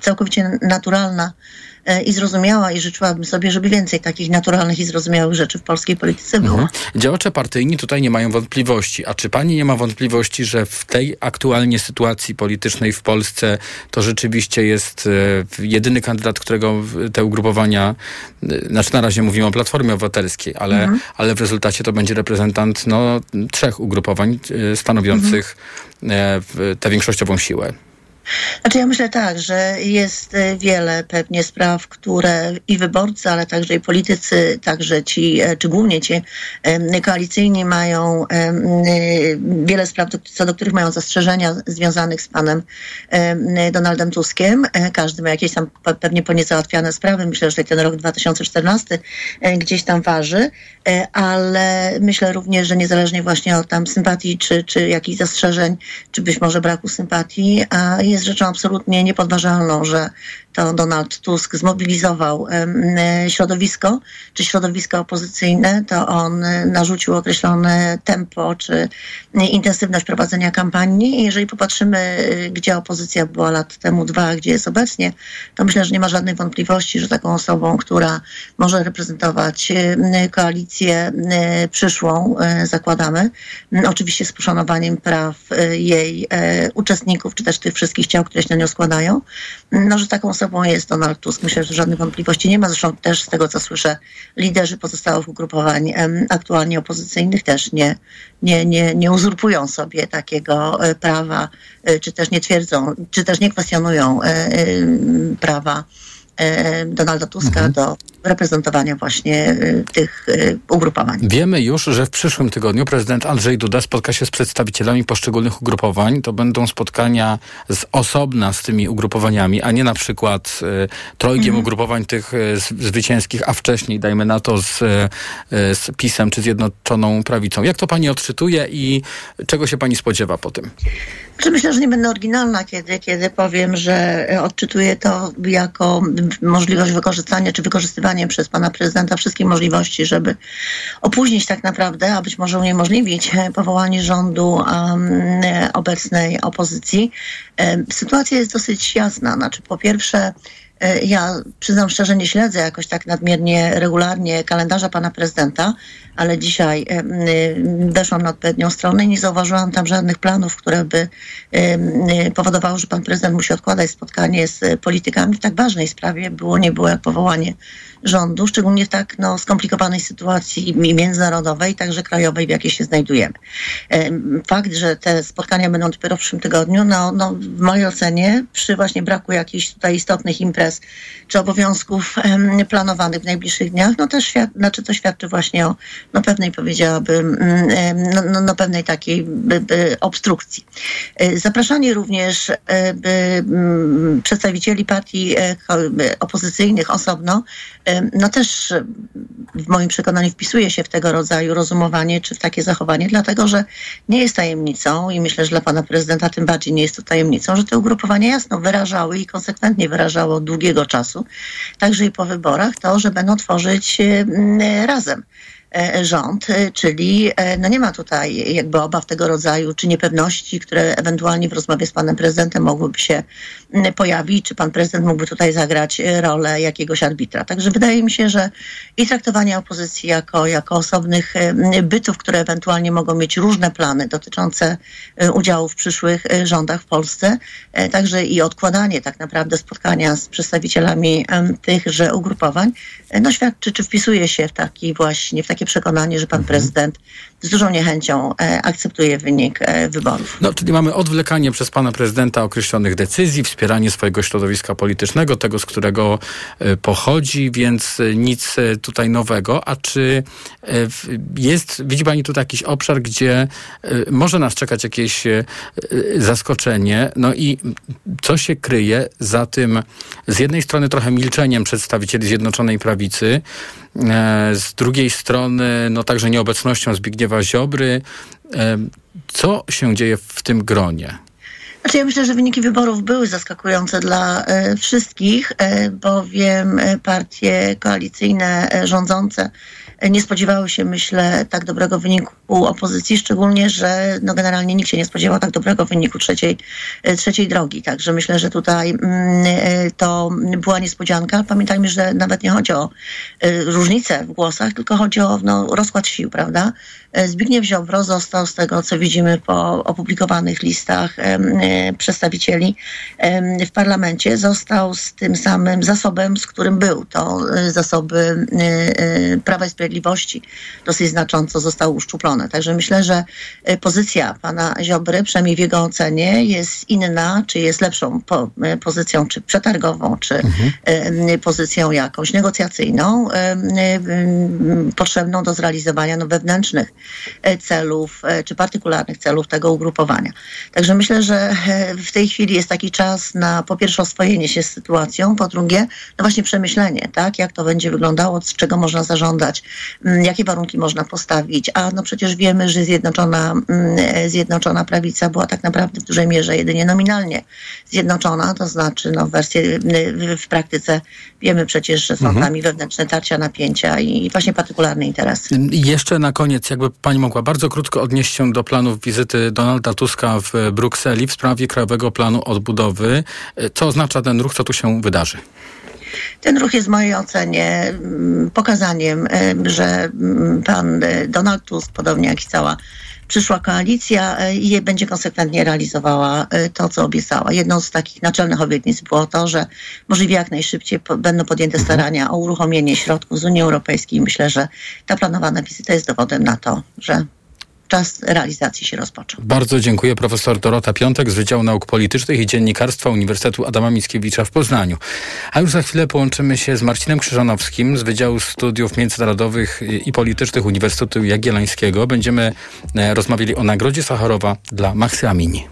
całkowicie naturalna E, i zrozumiała i życzyłabym sobie, żeby więcej takich naturalnych i zrozumiałych rzeczy w polskiej polityce było. Mhm. Działacze partyjni tutaj nie mają wątpliwości. A czy pani nie ma wątpliwości, że w tej aktualnie sytuacji politycznej w Polsce to rzeczywiście jest e, jedyny kandydat, którego te ugrupowania, e, znaczy na razie mówimy o Platformie Obywatelskiej, ale, mhm. ale w rezultacie to będzie reprezentant no, trzech ugrupowań stanowiących mhm. tę większościową siłę. Znaczy ja myślę tak, że jest e, wiele pewnie spraw, które i wyborcy, ale także i politycy, także ci, e, czy głównie ci koalicyjni mają wiele spraw, co do których mają zastrzeżenia związanych z panem Donaldem Tuskiem. E, każdy ma jakieś tam pewnie niezałatwiane sprawy. Myślę, że ten rok 2014 gdzieś tam waży, ale myślę również, że niezależnie właśnie od tam sympatii, czy, czy jakichś zastrzeżeń, czy być może braku sympatii, a jest jest rzeczą absolutnie niepodważalną, że to Donald Tusk zmobilizował e, środowisko, czy środowiska opozycyjne, to on e, narzucił określone tempo, czy intensywność prowadzenia kampanii. I jeżeli popatrzymy, e, gdzie opozycja była lat temu dwa, gdzie jest obecnie, to myślę, że nie ma żadnej wątpliwości, że taką osobą, która może reprezentować koalicję przyszłą, zakładamy, oczywiście z poszanowaniem praw jej uczestników, czy też tych wszystkich ciał, które się na nią składają, no, że taką osobą jest Donald Tusk. Myślę, że żadnych wątpliwości nie ma. Zresztą też z tego, co słyszę, liderzy pozostałych ugrupowań aktualnie opozycyjnych też nie, nie, nie, nie uzurpują sobie takiego e, prawa, e, czy też nie twierdzą, czy też nie kwestionują e, prawa Donalda Tuska mhm. do reprezentowania właśnie y, tych y, ugrupowań. Wiemy już, że w przyszłym tygodniu prezydent Andrzej Duda spotka się z przedstawicielami poszczególnych ugrupowań. To będą spotkania z osobna z tymi ugrupowaniami, a nie na przykład y, trojgiem mhm. ugrupowań tych zwycięskich, a wcześniej dajmy na to z, z PiSem czy Zjednoczoną Prawicą. Jak to pani odczytuje i czego się pani spodziewa po tym? Znaczy, myślę, że nie będę oryginalna, kiedy, kiedy powiem, że odczytuję to jako możliwość wykorzystania czy wykorzystywania przez pana prezydenta wszystkich możliwości, żeby opóźnić tak naprawdę, a być może uniemożliwić powołanie rządu um, obecnej opozycji. Sytuacja jest dosyć jasna. Znaczy, po pierwsze, e, ja przyznam szczerze, nie śledzę jakoś tak nadmiernie regularnie kalendarza pana prezydenta, ale dzisiaj weszłam na odpowiednią stronę i nie zauważyłam tam żadnych planów, które by powodowały, że pan prezydent musi odkładać spotkanie z politykami w tak ważnej sprawie. Było, nie było jak powołanie rządu, szczególnie w tak no, skomplikowanej sytuacji międzynarodowej, także krajowej, w jakiej się znajdujemy. Fakt, że te spotkania będą dopiero w przyszłym tygodniu, no, no w mojej ocenie, przy właśnie braku jakichś tutaj istotnych imprez czy obowiązków planowanych w najbliższych dniach, no też świad- znaczy to świadczy właśnie o no, pewnej, powiedziałabym, no, no, no pewnej takiej by, by obstrukcji. E, zapraszanie również e, by, przedstawicieli partii e, opozycyjnych osobno no też w moim przekonaniu wpisuje się w tego rodzaju rozumowanie czy w takie zachowanie, dlatego że nie jest tajemnicą i myślę, że dla pana prezydenta tym bardziej nie jest to tajemnicą, że te ugrupowania jasno wyrażały i konsekwentnie wyrażało od długiego czasu, także i po wyborach, to, że będą tworzyć razem. E, rząd, e, czyli e, no nie ma tutaj jakby obaw tego rodzaju, czy niepewności, które ewentualnie w rozmowie z panem prezydentem mogłyby się pojawić, czy pan prezydent mógłby tutaj zagrać rolę jakiegoś arbitra. Także wydaje mi się, że i traktowanie opozycji jako, jako osobnych bytów, które ewentualnie mogą mieć różne plany dotyczące udziału w przyszłych rządach w Polsce, także i odkładanie tak naprawdę spotkania z przedstawicielami tychże ugrupowań, no świadczy, czy wpisuje się w taki właśnie, w takie przekonanie, że pan mhm. prezydent z dużą niechęcią e, akceptuje wynik e, wyborów. No, czyli mamy odwlekanie przez pana prezydenta określonych decyzji, wspieranie swojego środowiska politycznego, tego, z którego e, pochodzi, więc nic tutaj nowego. A czy jest, widzi pani tu jakiś obszar, gdzie może nas czekać jakieś zaskoczenie? No i co się kryje za tym, z jednej strony trochę milczeniem przedstawicieli Zjednoczonej Prawicy, z drugiej strony no także nieobecnością Zbigniewa Ziobry. Co się dzieje w tym gronie? Znaczy ja myślę, że wyniki wyborów były zaskakujące dla e, wszystkich, e, bowiem e, partie koalicyjne rządzące nie spodziewały się, myślę, tak dobrego wyniku opozycji, szczególnie, że no generalnie nikt się nie spodziewał tak dobrego wyniku trzeciej, trzeciej drogi. Także myślę, że tutaj mm, to była niespodzianka. Pamiętajmy, że nawet nie chodzi o różnice w głosach, tylko chodzi o no, rozkład sił, prawda? Zbigniew Ziobro został z tego, co widzimy po opublikowanych listach przedstawicieli w parlamencie, został z tym samym zasobem, z którym był. To e, zasoby e, e, Prawa i Sprawiedliwości dosyć znacząco zostały uszczuplone. Także myślę, że pozycja pana Ziobry, przynajmniej w jego ocenie, jest inna, czy jest lepszą po, pozycją, czy przetargową, czy mhm. pozycją jakąś negocjacyjną, potrzebną do zrealizowania no, wewnętrznych celów, czy partykularnych celów tego ugrupowania. Także myślę, że w tej chwili jest taki czas na po pierwsze oswojenie się z sytuacją, po drugie no właśnie przemyślenie, tak, jak to będzie wyglądało, z czego można zażądać, mm, jakie warunki można postawić, a no przecież wiemy, że zjednoczona, mm, zjednoczona prawica była tak naprawdę w dużej mierze jedynie nominalnie zjednoczona, to znaczy no w wersji, w praktyce wiemy przecież, że są mhm. tam i wewnętrzne tarcia, napięcia i właśnie partykularne interesy. Jeszcze na koniec, jakby pani mogła bardzo krótko odnieść się do planów wizyty Donalda Tuska w Brukseli w sprawie Krajowego Planu Odbudowy. Co oznacza ten ruch? Co tu się wydarzy? Ten ruch jest w mojej ocenie mm, pokazaniem, że mm, pan Donald Tusk, podobnie jak i cała przyszła koalicja, e, je będzie konsekwentnie realizowała e, to, co obiecała. Jedną z takich naczelnych obietnic było to, że możliwie jak najszybciej będą podjęte mhm. starania o uruchomienie środków z Unii Europejskiej. Myślę, że ta planowana wizyta jest dowodem na to, że czas realizacji się rozpoczął. Bardzo dziękuję. Profesor Dorota Piątek z Wydziału Nauk Politycznych i Dziennikarstwa Uniwersytetu Adama Mickiewicza w Poznaniu. A już za chwilę połączymy się z Marcinem Krzyżanowskim z Wydziału Studiów Międzynarodowych i Politycznych Uniwersytetu Jagiellońskiego. Będziemy e, rozmawiali o Nagrodzie Sacharowa dla Maxy Amini.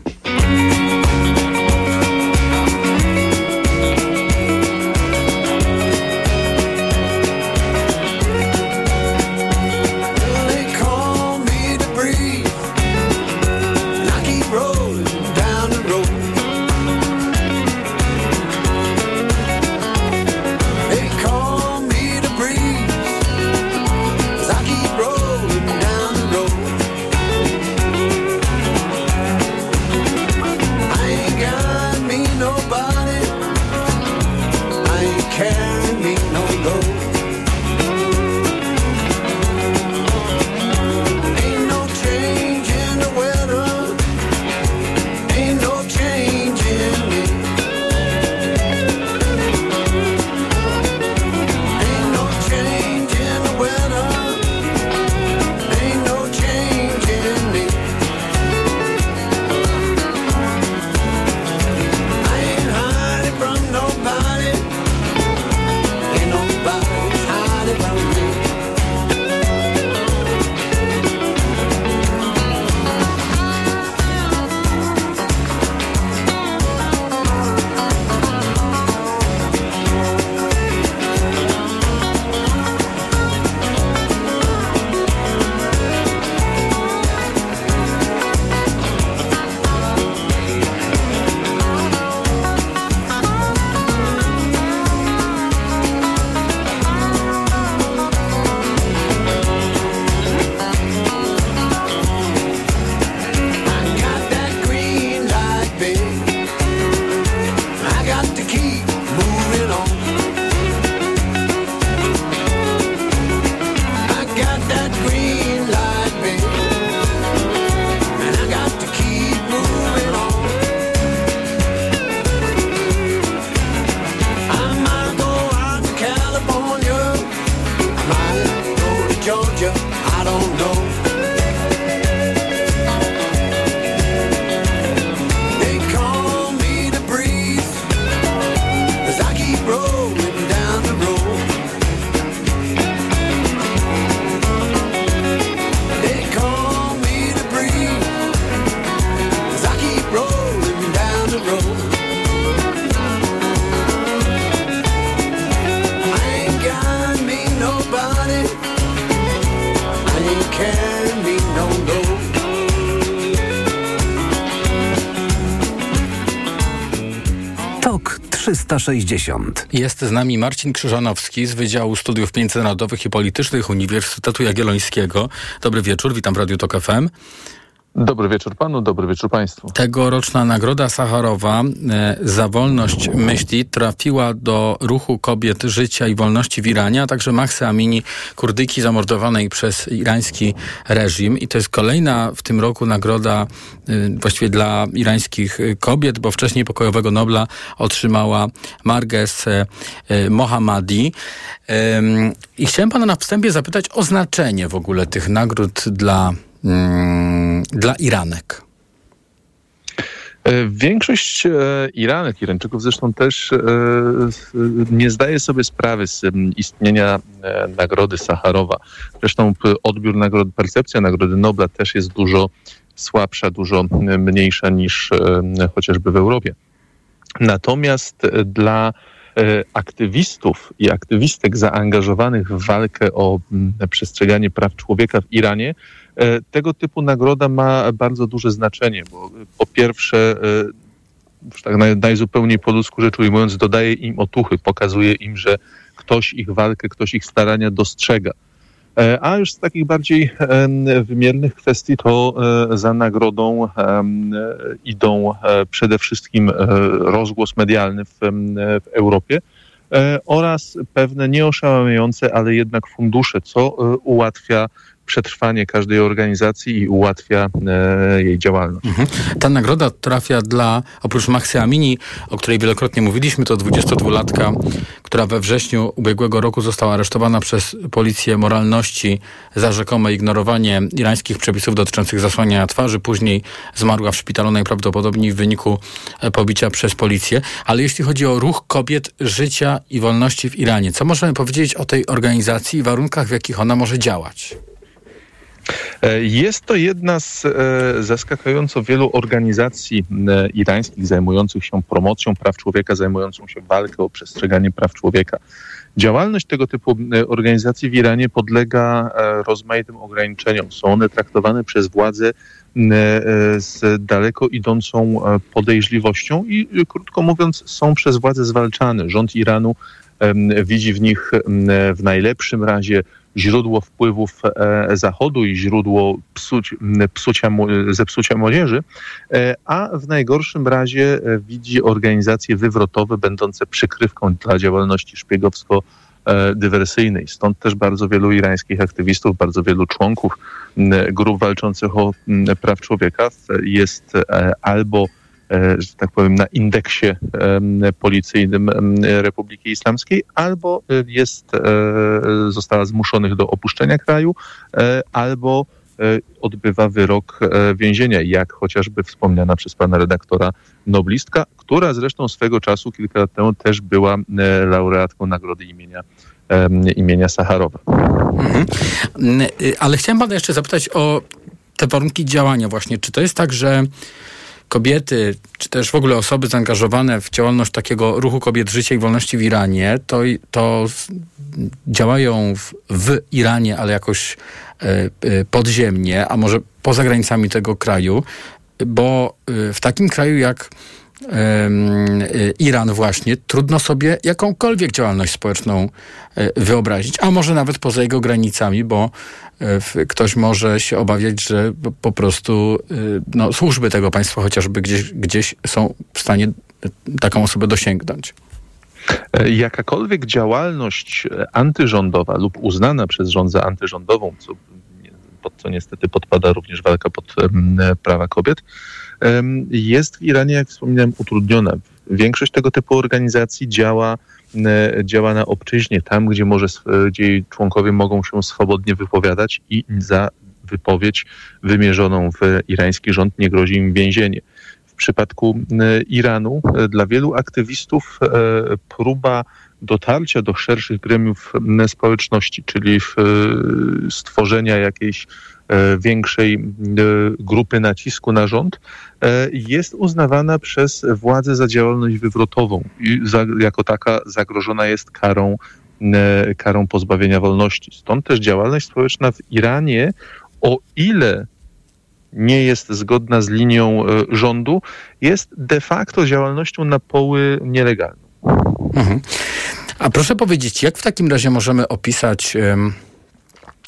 360. Jest z nami Marcin Krzyżanowski z Wydziału Studiów Międzynarodowych i Politycznych Uniwersytetu Jagiellońskiego. Dobry wieczór, witam w Radiu TOK FM. Dobry wieczór panu, dobry wieczór państwu. Tegoroczna Nagroda Sacharowa e, za wolność myśli trafiła do ruchu kobiet życia i wolności w Iranie, a także Mahsa Amini, kurdyki zamordowanej przez irański reżim. I to jest kolejna w tym roku nagroda e, właściwie dla irańskich kobiet, bo wcześniej pokojowego Nobla otrzymała Marges e, Mohammadi. I chciałem pana na wstępie zapytać o znaczenie w ogóle tych nagród dla Mm, dla Iranek? E, większość e, Iranek, Irańczyków zresztą też e, nie zdaje sobie sprawy z istnienia Nagrody Sacharowa. Zresztą odbiór nagrody, percepcja Nagrody Nobla też jest dużo słabsza, dużo mniejsza niż chociażby w Europie. Natomiast dla aktywistów i aktywistek zaangażowanych w walkę o przestrzeganie praw człowieka w Iranie, tego typu nagroda ma bardzo duże znaczenie, bo po pierwsze, e, tak najzupełniej po ludzku rzecz ujmując, dodaje im otuchy, pokazuje im, że ktoś ich walkę, ktoś ich starania dostrzega. E, a już z takich bardziej wymiernych kwestii to za nagrodą idą przede wszystkim rozgłos medialny w, w Europie oraz pewne nieoszałamiające, ale jednak fundusze, co ułatwia przetrwanie każdej organizacji i ułatwia e, jej działalność. Mhm. Ta nagroda trafia dla, oprócz Maxy Amini, o której wielokrotnie mówiliśmy, to 22-latka, która we wrześniu ubiegłego roku została aresztowana przez policję moralności za rzekome ignorowanie irańskich przepisów dotyczących zasłaniania twarzy. Później zmarła w szpitalu najprawdopodobniej w wyniku e, pobicia przez policję. Ale jeśli chodzi o ruch kobiet, życia i wolności w Iranie, co możemy powiedzieć o tej organizacji i warunkach, w jakich ona może działać? E, jest to jedna z e, zaskakująco wielu organizacji e, irańskich zajmujących się promocją praw człowieka, zajmującą się walką o przestrzeganie praw człowieka. Działalność tego typu organizacji w Iranie podlega rozmaitym ograniczeniom. Są one traktowane przez władze z daleko idącą podejrzliwością i krótko mówiąc są przez władze zwalczane. Rząd Iranu widzi w nich w najlepszym razie źródło wpływów e, Zachodu i źródło psuć, psucia, zepsucia młodzieży, e, a w najgorszym razie e, widzi organizacje wywrotowe będące przykrywką dla działalności szpiegowsko dywersyjnej. Stąd też bardzo wielu irańskich aktywistów, bardzo wielu członków grup walczących o praw człowieka jest albo że tak powiem, na indeksie policyjnym Republiki Islamskiej, albo e, jest, e, została zmuszonych do opuszczenia kraju, albo odbywa wyrok więzienia, jak chociażby wspomniana przez pana redaktora noblistka, która zresztą swego czasu, kilka lat temu, też była laureatką nagrody imienia imienia Sacharowa. Mhm. Ale chciałem pana jeszcze zapytać o te warunki działania właśnie. Czy to jest tak, że kobiety, czy też w ogóle osoby zaangażowane w działalność takiego ruchu kobiet życia i wolności w Iranie, to, to działają w, w Iranie, ale jakoś e, e, podziemnie, a może poza granicami tego kraju, bo e, w takim kraju jak Iran właśnie, trudno sobie jakąkolwiek działalność społeczną wyobrazić, a może nawet poza jego granicami, bo ktoś może się obawiać, że po prostu y, no, służby tego państwa chociażby gdzieś, gdzieś są w stanie taką osobę dosięgnąć. E, jakakolwiek działalność antyrządowa lub uznana przez rząd za antyrządową, co, pod co niestety podpada również walka pod prawa kobiet, jest w Iranie, jak wspominałem, utrudniona. Większość tego typu organizacji działa E, działa na obczyźnie, tam gdzie, może, gdzie jej członkowie mogą się swobodnie wypowiadać i za wypowiedź wymierzoną w irański rząd nie grozi im więzienie. W przypadku e, Iranu e, dla wielu aktywistów próba dotarcia do szerszych gremiów społeczności, czyli stworzenia jakiejś E, większej e, grupy nacisku na rząd, e, jest uznawana przez władze za działalność wywrotową i za, jako taka zagrożona jest karą karą pozbawienia wolności. Stąd też działalność społeczna w Iranie, o ile nie jest zgodna z linią rządu, jest de facto działalnością na poły nielegalną. Mhm. A proszę powiedzieć, jak w takim razie możemy opisać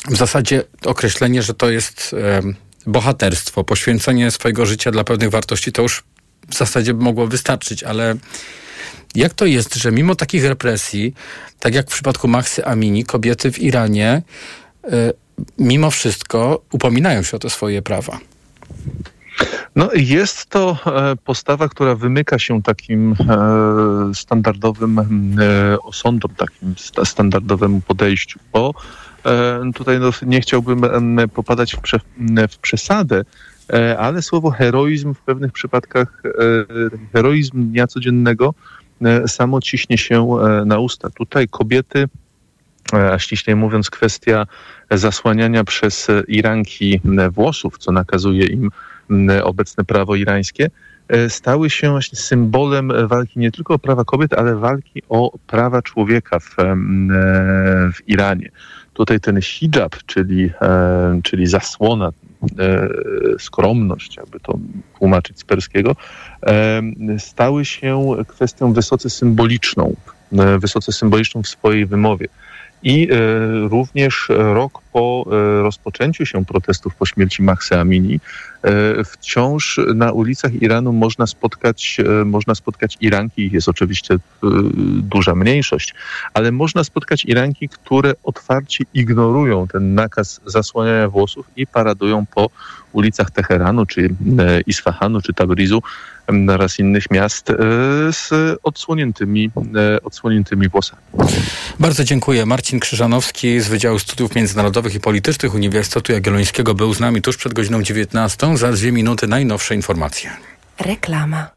w zasadzie określenie, że to jest bohaterstwo, poświęcenie swojego życia dla pewnych wartości, to już w zasadzie mogło wystarczyć, ale jak to jest, że mimo takich represji, tak jak w przypadku Maxy Amini, kobiety w Iranie y, mimo wszystko upominają się o te swoje prawa? No, jest to e, postawa, która wymyka się takim e, standardowym e, osądom, takim standardowemu podejściu, bo tutaj no, nie chciałbym popadać w, prze, w przesadę, ale słowo heroizm w pewnych przypadkach, heroizm dnia codziennego samo ciśnie się na usta. Tutaj kobiety, a ściślej mówiąc kwestia zasłaniania przez Iranki włosów, co nakazuje im obecne prawo irańskie, e, stały się właśnie symbolem walki nie tylko o prawa kobiet, ale walki o prawa człowieka w, e, w Iranie. Tutaj ten hijab, czyli, e, czyli zasłona, skromność, jakby to tłumaczyć z perskiego, stały się kwestią wysoce symboliczną, wysoce symboliczną w swojej wymowie. I również rok po rozpoczęciu się protestów po śmierci Mahsa Amini, E, wciąż na ulicach Iranu można spotkać, e, można spotkać Iranki, jest oczywiście e, duża mniejszość, ale można spotkać Iranki, które otwarcie ignorują ten nakaz zasłaniania włosów i paradują po ulicach Teheranu, czy Isfahanu, czy Tabrizu oraz innych miast z odsłoniętymi, odsłoniętymi włosami. Bardzo dziękuję. Marcin Krzyżanowski z Wydziału Studiów Międzynarodowych i Politycznych Uniwersytetu Jagiellońskiego był z nami tuż przed godziną 19. Za dwie minuty najnowsze informacje. Reklama.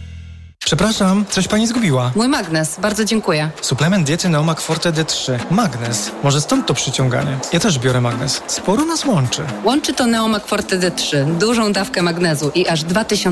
Przepraszam, coś pani zgubiła. Mój magnes, bardzo dziękuję. Suplement diety Neomak Forte D3. Magnes. Może stąd to przyciąganie. Ja też biorę magnes. Sporo nas łączy. Łączy to Neomak Forte D3, dużą dawkę magnezu i aż 2000